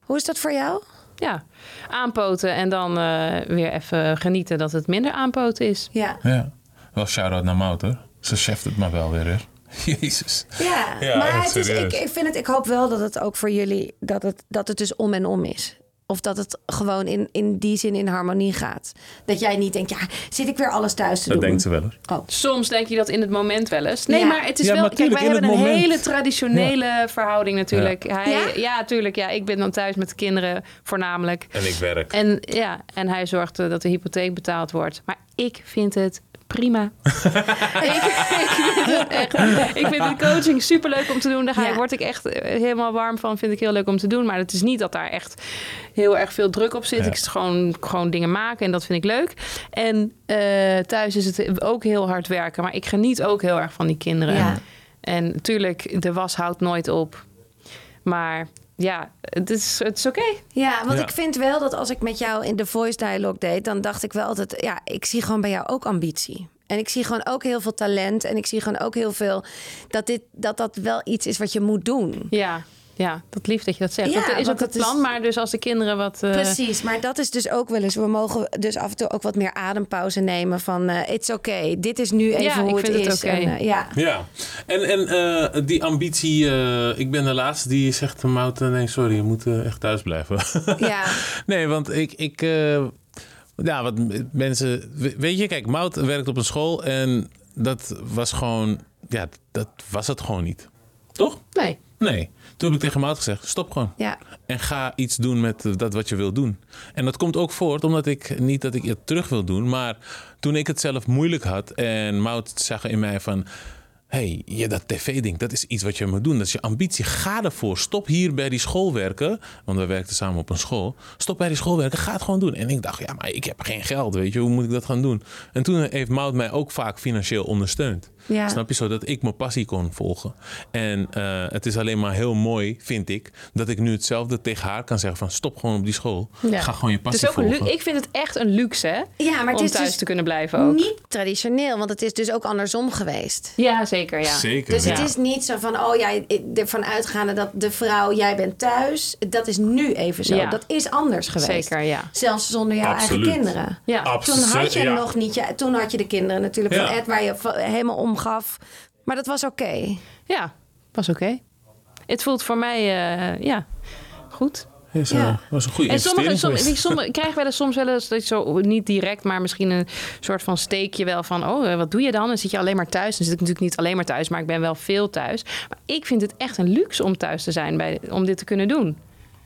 Hoe is dat voor jou? Ja, aanpoten en dan eh, weer even genieten dat het minder aanpoten is. Ja. Ja. Wel shout-out naar Mout, hoor. Ze cheft het maar wel weer, hè. (laughs) Jezus. Ja, Ja, maar het is, ik, ik vind het, ik hoop wel dat het ook voor jullie, dat het, dat het dus om en om is. Of dat het gewoon in, in die zin in harmonie gaat. Dat jij niet denkt, ja, zit ik weer alles thuis te Dat doen? denkt ze wel, hoor. Soms denk je dat in het moment wel eens. Nee, Ja. maar het is Ja, wel. Kijk, wij hebben een moment. hele traditionele verhouding natuurlijk. Hij, Ja? ja? tuurlijk. Ja, ik ben dan thuis met de kinderen voornamelijk. En ik werk. En ja, en hij zorgt eh, dat de hypotheek betaald wordt. Maar ik vind het prima. (laughs) ik, ik, vind het echt, ik vind de coaching superleuk om te doen. Daar ga, Ja. word ik echt eh, helemaal warm van. Vind ik heel leuk om te doen. Maar het is niet dat daar echt heel erg veel druk op zit. Ja. Ik gewoon, gewoon dingen maken en dat vind ik leuk. En eh, thuis is het ook heel hard werken. Maar ik geniet ook heel erg van die kinderen. Ja. En natuurlijk, de was houdt nooit op. Maar ja, het is, het is oké. Ja, want Ja. ik vind wel dat als ik met jou in de voice dialogue deed, dan dacht ik wel altijd, ja, ik zie gewoon bij jou ook ambitie. En ik zie gewoon ook heel veel talent. En ik zie gewoon ook heel veel dat dit, dat, dat wel iets is wat je moet doen. Ja, ja, dat lief dat je dat zegt. Ja, dat is ook het dat is- plan. Maar dus als de kinderen wat... eh, Precies, maar dat is dus ook wel eens. We mogen dus af en toe ook wat meer adempauze nemen van eh it's oké, dit is nu even Ja, hoe ik het vind het is. oké. En, eh, ja. Ja, en, en eh, die ambitie, eh, ik ben de laatste die zegt Mout, nee sorry, je moet echt thuis blijven. (laughs) ja, nee, want ik, ik eh, ja, wat mensen, we- weet je, kijk, Mout werkt op een school en dat was gewoon, ja, dat was het gewoon niet. Toch? Nee. Nee. Toen heb ik tegen Mout gezegd, stop gewoon. ja. En ga iets doen met eh, dat wat je wil doen. En dat komt ook voort omdat ik niet dat ik het terug wil doen. Maar toen ik het zelf moeilijk had en Mout zag in mij van... hey, je, dat tv-ding, dat is iets wat je moet doen. Dat is je ambitie. Ga ervoor. Stop hier bij die school werken. Want we werkten samen op een school. Stop bij die school werken. Ga het gewoon doen. En ik dacht, ja, maar ik heb geen geld, weet je. Hoe moet ik dat gaan doen? En toen heeft Mout mij ook vaak financieel ondersteund. Ja. Snap je? Zodat ik mijn passie kon volgen. En eh, het is alleen maar heel mooi, vind ik, dat ik nu hetzelfde tegen haar kan zeggen van stop gewoon op die school. Ja. Ga gewoon je Het passie is ook een volgen. ik vind het echt een luxe, hè? ja, maar het om is thuis dus te kunnen blijven ook. niet traditioneel, want het is dus ook andersom geweest. Ja, zeker. Ja. Zeker. Dus ja. het is niet zo van, oh ja, ervan uitgaande dat de vrouw, jij bent thuis. Dat is nu even zo. Ja. Dat is anders geweest. Zeker, ja. Zelfs zonder jouw Absoluut. eigen kinderen. Ja. Toen had je ja. nog niet, ja, toen had je de kinderen natuurlijk Ja. van Ed, waar je helemaal om gaf. Maar dat was oké. Ja, was oké. Het voelt voor mij, eh, ja, goed. Is, Ja. eh, was een goede En sommige, investering sommige, geweest. sommige, ik krijg wel eens soms wel eens dat zo niet direct, maar misschien een soort van steekje wel van, oh, eh, wat doe je dan? Dan zit je alleen maar thuis. Dan zit ik natuurlijk niet alleen maar thuis, maar ik ben wel veel thuis. Maar ik vind het echt een luxe om thuis te zijn, bij, om dit te kunnen doen.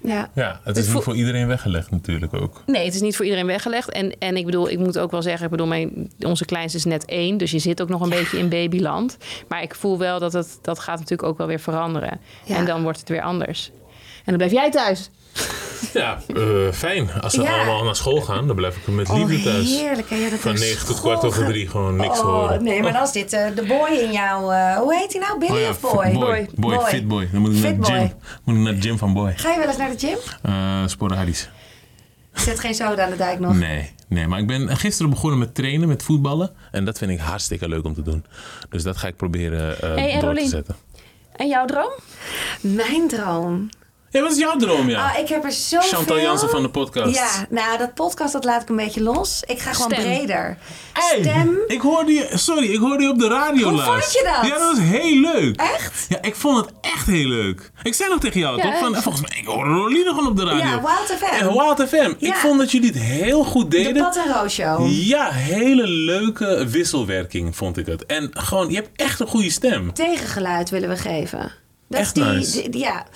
Ja. Ja, het is niet voor iedereen weggelegd natuurlijk ook. Nee, het is niet voor iedereen weggelegd. En, en ik bedoel, ik moet ook wel zeggen, ik bedoel, mijn, onze kleinste is net één. Dus je zit ook nog een beetje in babyland. Maar ik voel wel dat het, dat gaat natuurlijk ook wel weer veranderen. Ja. En dan wordt het weer anders. En dan blijf jij thuis. (laughs) Ja, eh, fijn. Als ze Ja. allemaal naar school gaan, dan blijf ik met Oh, liefde thuis. heerlijk. hè? Ja, dat Van 9 tot kwart over drie gewoon niks oh, horen. Nee, maar dan is dit eh, de boy in jou. eh, hoe heet hij nou? Billy Oh ja, of boy? boy. Boy, Boy. fit boy. Dan moet ik naar de gym. Moet ik naar de gym van boy. Ga je wel eens naar de gym? Eh sporadisch. Zet geen soda aan de dijk nog. Nee, nee, maar ik ben gisteren begonnen met trainen, met voetballen. En dat vind ik hartstikke leuk om te doen. Dus dat ga ik proberen eh, Hey, door Rolien? te zetten. En jouw droom? Mijn droom. Ja, wat is jouw droom, ja? Ah, ik heb er zoveel. Chantal Jansen van de podcast. Ja, nou, dat podcast dat laat ik een beetje los. Ik ga gewoon Stem. breder. Hey, Stem. Ik hoorde je, sorry, ik hoorde je op de radio Hoe laatst. vond je dat? Ja, dat was heel leuk. Echt? Ja, ik vond het echt heel leuk. Ik zei nog tegen jou, Ja, toch? Van, echt. volgens mij, ik hoorde Roline gewoon op de radio. Ja, Wild FM. En Wild FM. Ik vond dat jullie het heel goed De deden. Pat en Roos Show. Ja, hele leuke wisselwerking vond ik het. En gewoon, je hebt echt een goede stem. Tegengeluid willen we geven. Dat Echt is die, nice. die- ja.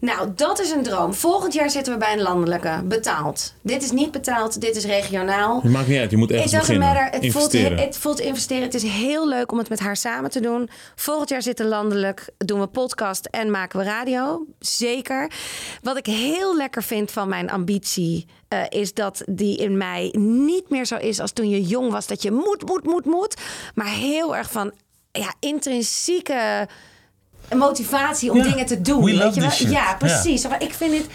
Nou, dat is een droom. Volgend jaar zitten we bij een landelijke. Betaald. Dit is niet betaald, dit is regionaal. Het maakt niet uit, je moet doesn't beginnen. matter. Het voelt, Investeren. het voelt investeren. Het is heel leuk om het met haar samen te doen. Volgend jaar zitten landelijk, doen we podcast en maken we radio. Zeker. Wat ik heel lekker vind van mijn ambitie... eh, is dat die in mij niet meer zo is als toen je jong was. Dat je moet, moet, moet, moet. Maar heel erg van ja, intrinsieke motivatie om Ja, dingen te doen. we weet je wel? shit. Ja, precies. Ik vind het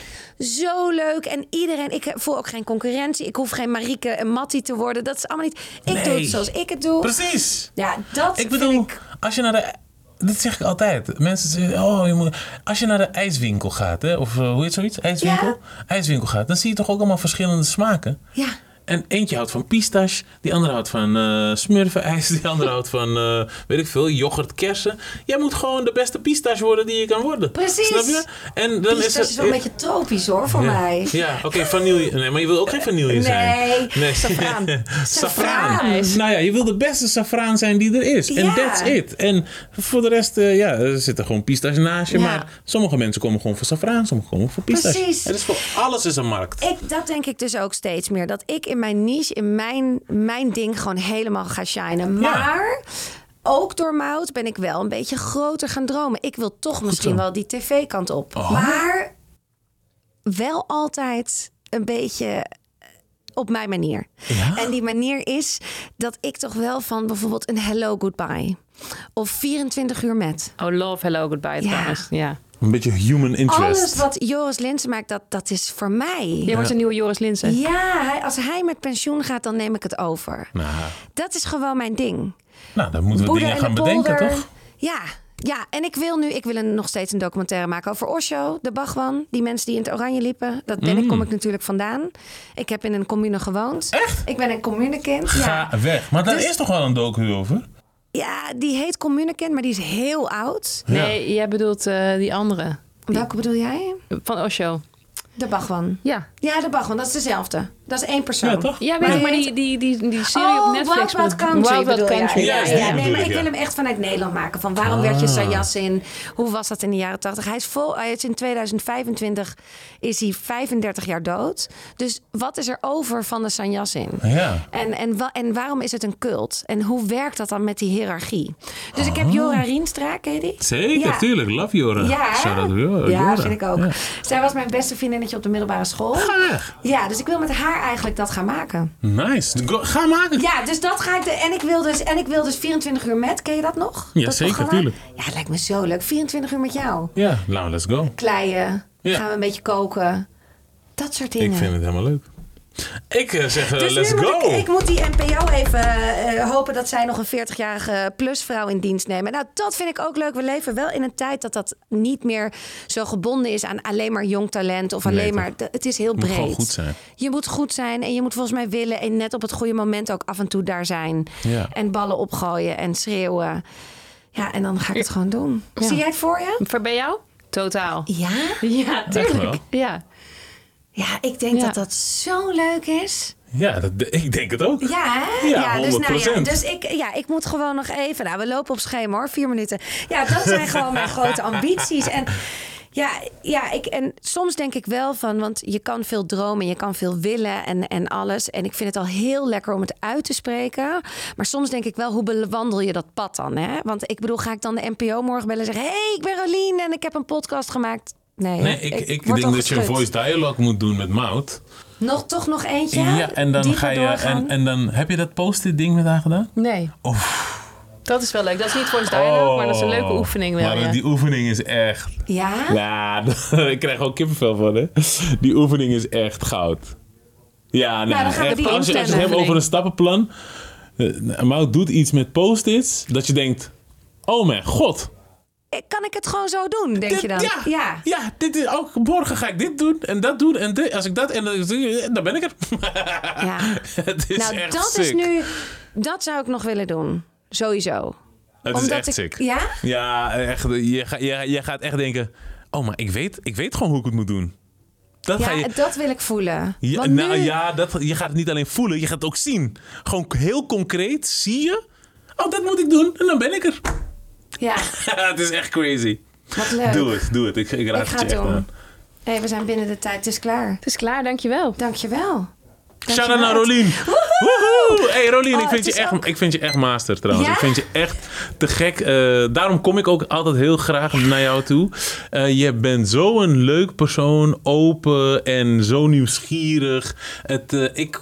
zo leuk. En iedereen, ik voel ook geen concurrentie. Ik hoef geen Marieke en Matti te worden. Dat is allemaal niet. Ik doe het zoals ik het doe. Precies. Ja, dat Ik vind bedoel, ik... als je naar de... Dat zeg ik altijd. Mensen zeggen, oh, je moet... Als je naar de ijswinkel gaat, hè, of eh, hoe heet zoiets? IJswinkel? Ja. IJswinkel gaat, dan zie je toch ook allemaal verschillende smaken. Ja, En eentje houdt van pistache, die andere houdt van eh smurfenijs, die andere houdt van, eh, weet ik veel, yoghurt, kersen. Jij moet gewoon de beste pistache worden die je kan worden. Precies. Snap je? En dan dus dat is wel een beetje tropisch hoor, voor ja. mij. Ja, oké, vanille. Nee, maar je wil ook geen vanille zijn. Nee, saffraan. Safraan. (laughs) Saffraan. Nou ja, je wil de beste safraan zijn die er is. En Ja. that's it. En voor de rest, eh, ja, er zitten gewoon pistache naast je. Ja. Maar sommige mensen komen gewoon voor safraan, sommigen komen voor pistache. Precies. Het is voor alles is een markt. Ik, dat denk ik dus ook steeds meer. Dat ik in mijn niche, in mijn, mijn ding gewoon helemaal ga shinen. Maar ook door Mout ben ik wel een beetje groter gaan dromen. Ik wil toch misschien zo. wel die tv-kant op. Oh. Maar wel altijd een beetje eh, op mijn manier. Ja? En die manier is dat ik toch wel van bijvoorbeeld een hello goodbye. Of 24 uur met. Oh, love, hello, goodbye Ja. trouwens. Ja. Een beetje human interest. Alles wat Joris Linsen maakt, dat, dat is voor mij. Je wordt een nieuwe Joris Linsen. Ja, hij- als hij met pensioen gaat, dan neem ik het over. Nou, Dat is gewoon mijn ding. nou, dan moeten we Boeder dingen en gaan de bedenken, toch? Ja, ja, en ik wil nu, ik wil een, nog steeds een documentaire maken over Osho, de Bagwan. Die mensen die in het oranje liepen. Dat ben ik, kom ik natuurlijk vandaan. Ik heb in een commune gewoond. Mm. Echt? Ik ben een communekind. Ja. Ga weg. Maar daar Dus- is toch wel een docu over? Ja, die heet communekind, maar die is heel oud. Nee, jij bedoelt eh, die andere. Welke bedoel jij? Van Osho. De Bagwan. Ja. Ja, de Bagwan, dat is dezelfde. Dat is één persoon. Ja, toch? Ja, weet Maar ik, maar die die, die, die, serie oh, op Netflix. Wild Wild Country Wild Wild Country. Ja, Ja, ja, nee, maar ik, wil hem echt vanuit Nederland maken. Van waarom werd je Sayas in? Hoe was dat in de jaren 80? Hij is vol. Hij is in 2025 is hij 35 jaar dood. Dus wat is er over van de Sanjas in? Ja. En, en, wa- en waarom is het een cult? En hoe werkt dat dan met die hiërarchie? Dus ik heb Oh. Jora Rienstra, ken je die? Zeker, Ja. tuurlijk. Love Jora. Ja, Jora. ja vind ik ook. Ja. Zij was mijn beste vriendinnetje op de middelbare school. Ja, dus ik wil met haar eigenlijk dat gaan maken. Nice. Ga maken. Ja, dus dat ga ik. De, en, ik wil dus, en ik wil dus 24 uur met. Ken je dat nog? Ja, Dat zeker, programma? tuurlijk. Ja, het lijkt me zo leuk. 24 uur met jou. Ja, nou, let's go. Kleien. Ja. Gaan we een beetje koken. Dat soort dingen. Ik vind het helemaal leuk. Ik eh, zeg, eh, dus let's moet go. ik, ik moet die NPO even eh, hopen dat zij nog een 40-jarige plusvrouw in dienst nemen. Nou, dat vind ik ook leuk. We leven wel in een tijd dat dat niet meer zo gebonden is aan alleen maar jong talent of alleen maar. Het is heel moet breed. gewoon goed zijn. Je moet goed zijn en je moet volgens mij willen en net op het goede moment ook af en toe daar zijn. Ja. En ballen opgooien en schreeuwen. Ja, en dan ga ik het gewoon doen. Ja. Zie jij het voor je? Voor bij jou? Totaal. Ja? Ja, Echt wel. tuurlijk. Ja. Ja, ik denk Ja. dat dat zo leuk is. Ja, dat, ik denk het ook. Ja, hè? Ja, dus, nou ja, 100%. dus ik, ja, ik moet gewoon nog even. Nou, we lopen op schema hoor, vier minuten. Ja, dat zijn gewoon mijn (laughs) grote ambities. En Ja, ja ik, en soms denk ik wel van, want je kan veel dromen, je kan veel willen en, en alles. En ik vind het al heel lekker om het uit te spreken. Maar soms denk ik wel, hoe bewandel je dat pad dan? Hè? Want ik bedoel, ga ik dan de NPO morgen bellen en zeggen: hey, ik ben Rolien en ik heb een podcast gemaakt? Nee, Nee, ik, ik, denk dat je een voice dialogue moet doen met Mout. Nog, toch nog eentje? Ja, en dan ga je. En, en dan heb je dat post-it ding met haar gedaan? Nee. Dat is wel leuk. Dat is niet voor dialogue, maar dat is een leuke oefening wel. Oh. Maar ja. die oefening is echt. Ja? Ja, (laughs) ik krijg ook kippenvel van, hè? Die oefening is echt goud. Ja, nee, Nou, dan gaan we echt. die als, je, als je het hebt over een stappenplan. eh, Mout doet iets met post-its. Dat je denkt: oh mijn god. Kan ik het gewoon zo doen, denk dit- je dan? Ja, ja. ja. dit is ook. Morgen ga ik dit doen en dat doen. En dit- als ik dat. En dan, ben ik er. (laughs) Ja. (laughs) het is Nou, echt dat sick. is nu... Dat zou ik nog willen doen. Sowieso. Het is echt ik, sick. Ja? Ja, echt. Je, je, je gaat echt denken: oh, maar ik weet, ik weet gewoon hoe ik het moet doen. Dat ga Ja, je. dat wil ik voelen. Ja, Want nou nu- ja, dat, je gaat het niet alleen voelen, je gaat het ook zien. Gewoon heel concreet zie je. Oh, dat moet ik doen en dan ben ik er. Ja, (laughs) het is echt crazy. wat leuk. Doe het, doe het. Ik, ik raad Ik het je echt aan. hey, we zijn binnen de tijd. Het is klaar. Het is klaar, dankjewel. Dankjewel. Shout-out naar Rolien. Woehoe! Hey Rolien, Oh, ik, vind het je echt, ook- ik vind je echt master trouwens. Ja? Ik vind je echt te gek. Eh, daarom kom ik ook altijd heel graag naar jou toe. Eh, je bent zo'n leuk persoon, open en zo nieuwsgierig. Het, eh, ik,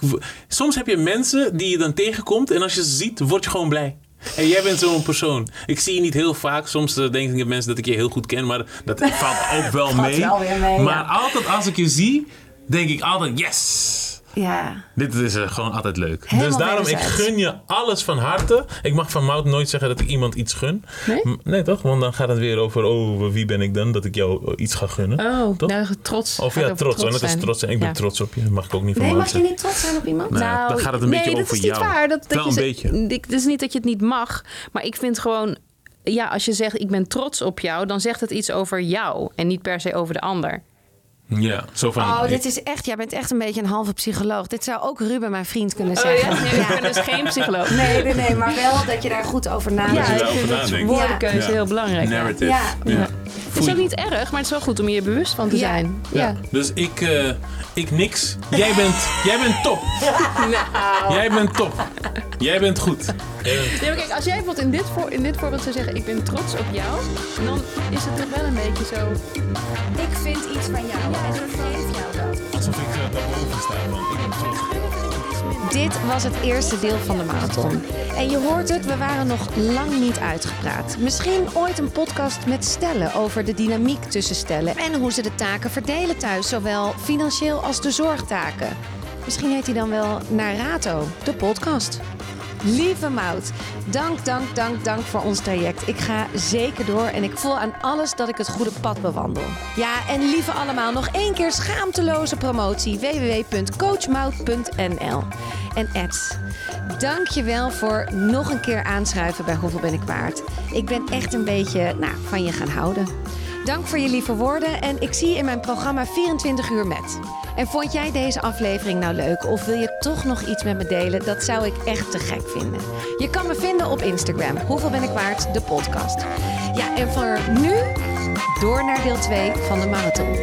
soms heb je mensen die je dan tegenkomt en als je ze ziet, word je gewoon blij. En jij bent zo'n persoon. Ik zie je niet heel vaak. Soms eh, denk ik mensen dat ik je heel goed ken, maar dat valt ook wel (laughs) mee. wel weer mee, maar ja. altijd als ik je zie, denk ik altijd yes. Ja. Dit is eh, gewoon altijd leuk. Helemaal dus daarom, ik gun je alles van harte. Ik mag van Mout nooit zeggen dat ik iemand iets gun. Nee? Toch? Want dan gaat het weer over, oh, wie ben ik dan dat ik jou eh, iets ga gunnen. Oh, Toch? nou, trots. Of ja, trots. Oh, dat is trots. zijn. Ik ben Ja. trots op je. Dat mag ik ook niet van Nee, mag je niet trots zijn op iemand? Nee. Nou, dan gaat het een nee, beetje dat over is niet jou. waar. Dat, dat Wel een beetje. Ik, het is niet dat je het niet mag, maar ik vind gewoon... Ja, als je zegt ik ben trots op jou, dan zegt het iets over jou en niet per se over de ander. Ja, zo van... Oh, dit is echt... Jij bent echt een beetje een halve psycholoog. Dit zou ook Ruben, mijn vriend, kunnen zeggen. Oh, Nee, ik ben dus geen psycholoog. Nee, nee, nee. Maar wel dat je daar goed over nadenkt. Ja, ik vind dat nadenkt. woordenkeuze Ja. heel belangrijk. Narrative. Ja. Ja. Het is ook niet erg, maar het is wel goed om je er bewust van te Ja. zijn. Ja. Dus ik, eh, ik niks. Jij bent, jij bent top. Jij bent top. Jij bent goed. Nee, maar kijk, als jij bijvoorbeeld in dit, voor, in dit voorbeeld zou zeggen: Ik ben trots op jou, dan is het toch wel een beetje zo. Ik vind iets van jou Alsof ik daarboven sta, man. Ik ben trots. Dit was het eerste deel van de marathon. En je hoort het, we waren nog lang niet uitgepraat. Misschien ooit een podcast met stellen over de dynamiek tussen stellen en hoe ze de taken verdelen thuis, zowel financieel als de zorgtaken. Misschien heet hij dan wel Narato, de podcast. Lieve Mout, dank, dank, dank, dank voor ons traject. Ik ga zeker door en ik voel aan alles dat ik het goede pad bewandel. Ja, en lieve allemaal, nog één keer schaamteloze promotie www.coachmout.nl. En Ed, dank je wel voor nog een keer aanschuiven bij Hoeveel Ben ik waard. Ik ben echt een beetje nou, van je gaan houden. Dank voor je lieve woorden en ik zie je in mijn programma 24 uur met. En vond jij deze aflevering nou leuk of wil je toch nog iets met me delen? Dat zou ik echt te gek vinden. Je kan me vinden op Instagram. Hoeveel ben ik waard? De podcast. Ja, en voor nu door naar deel 2 van de marathon.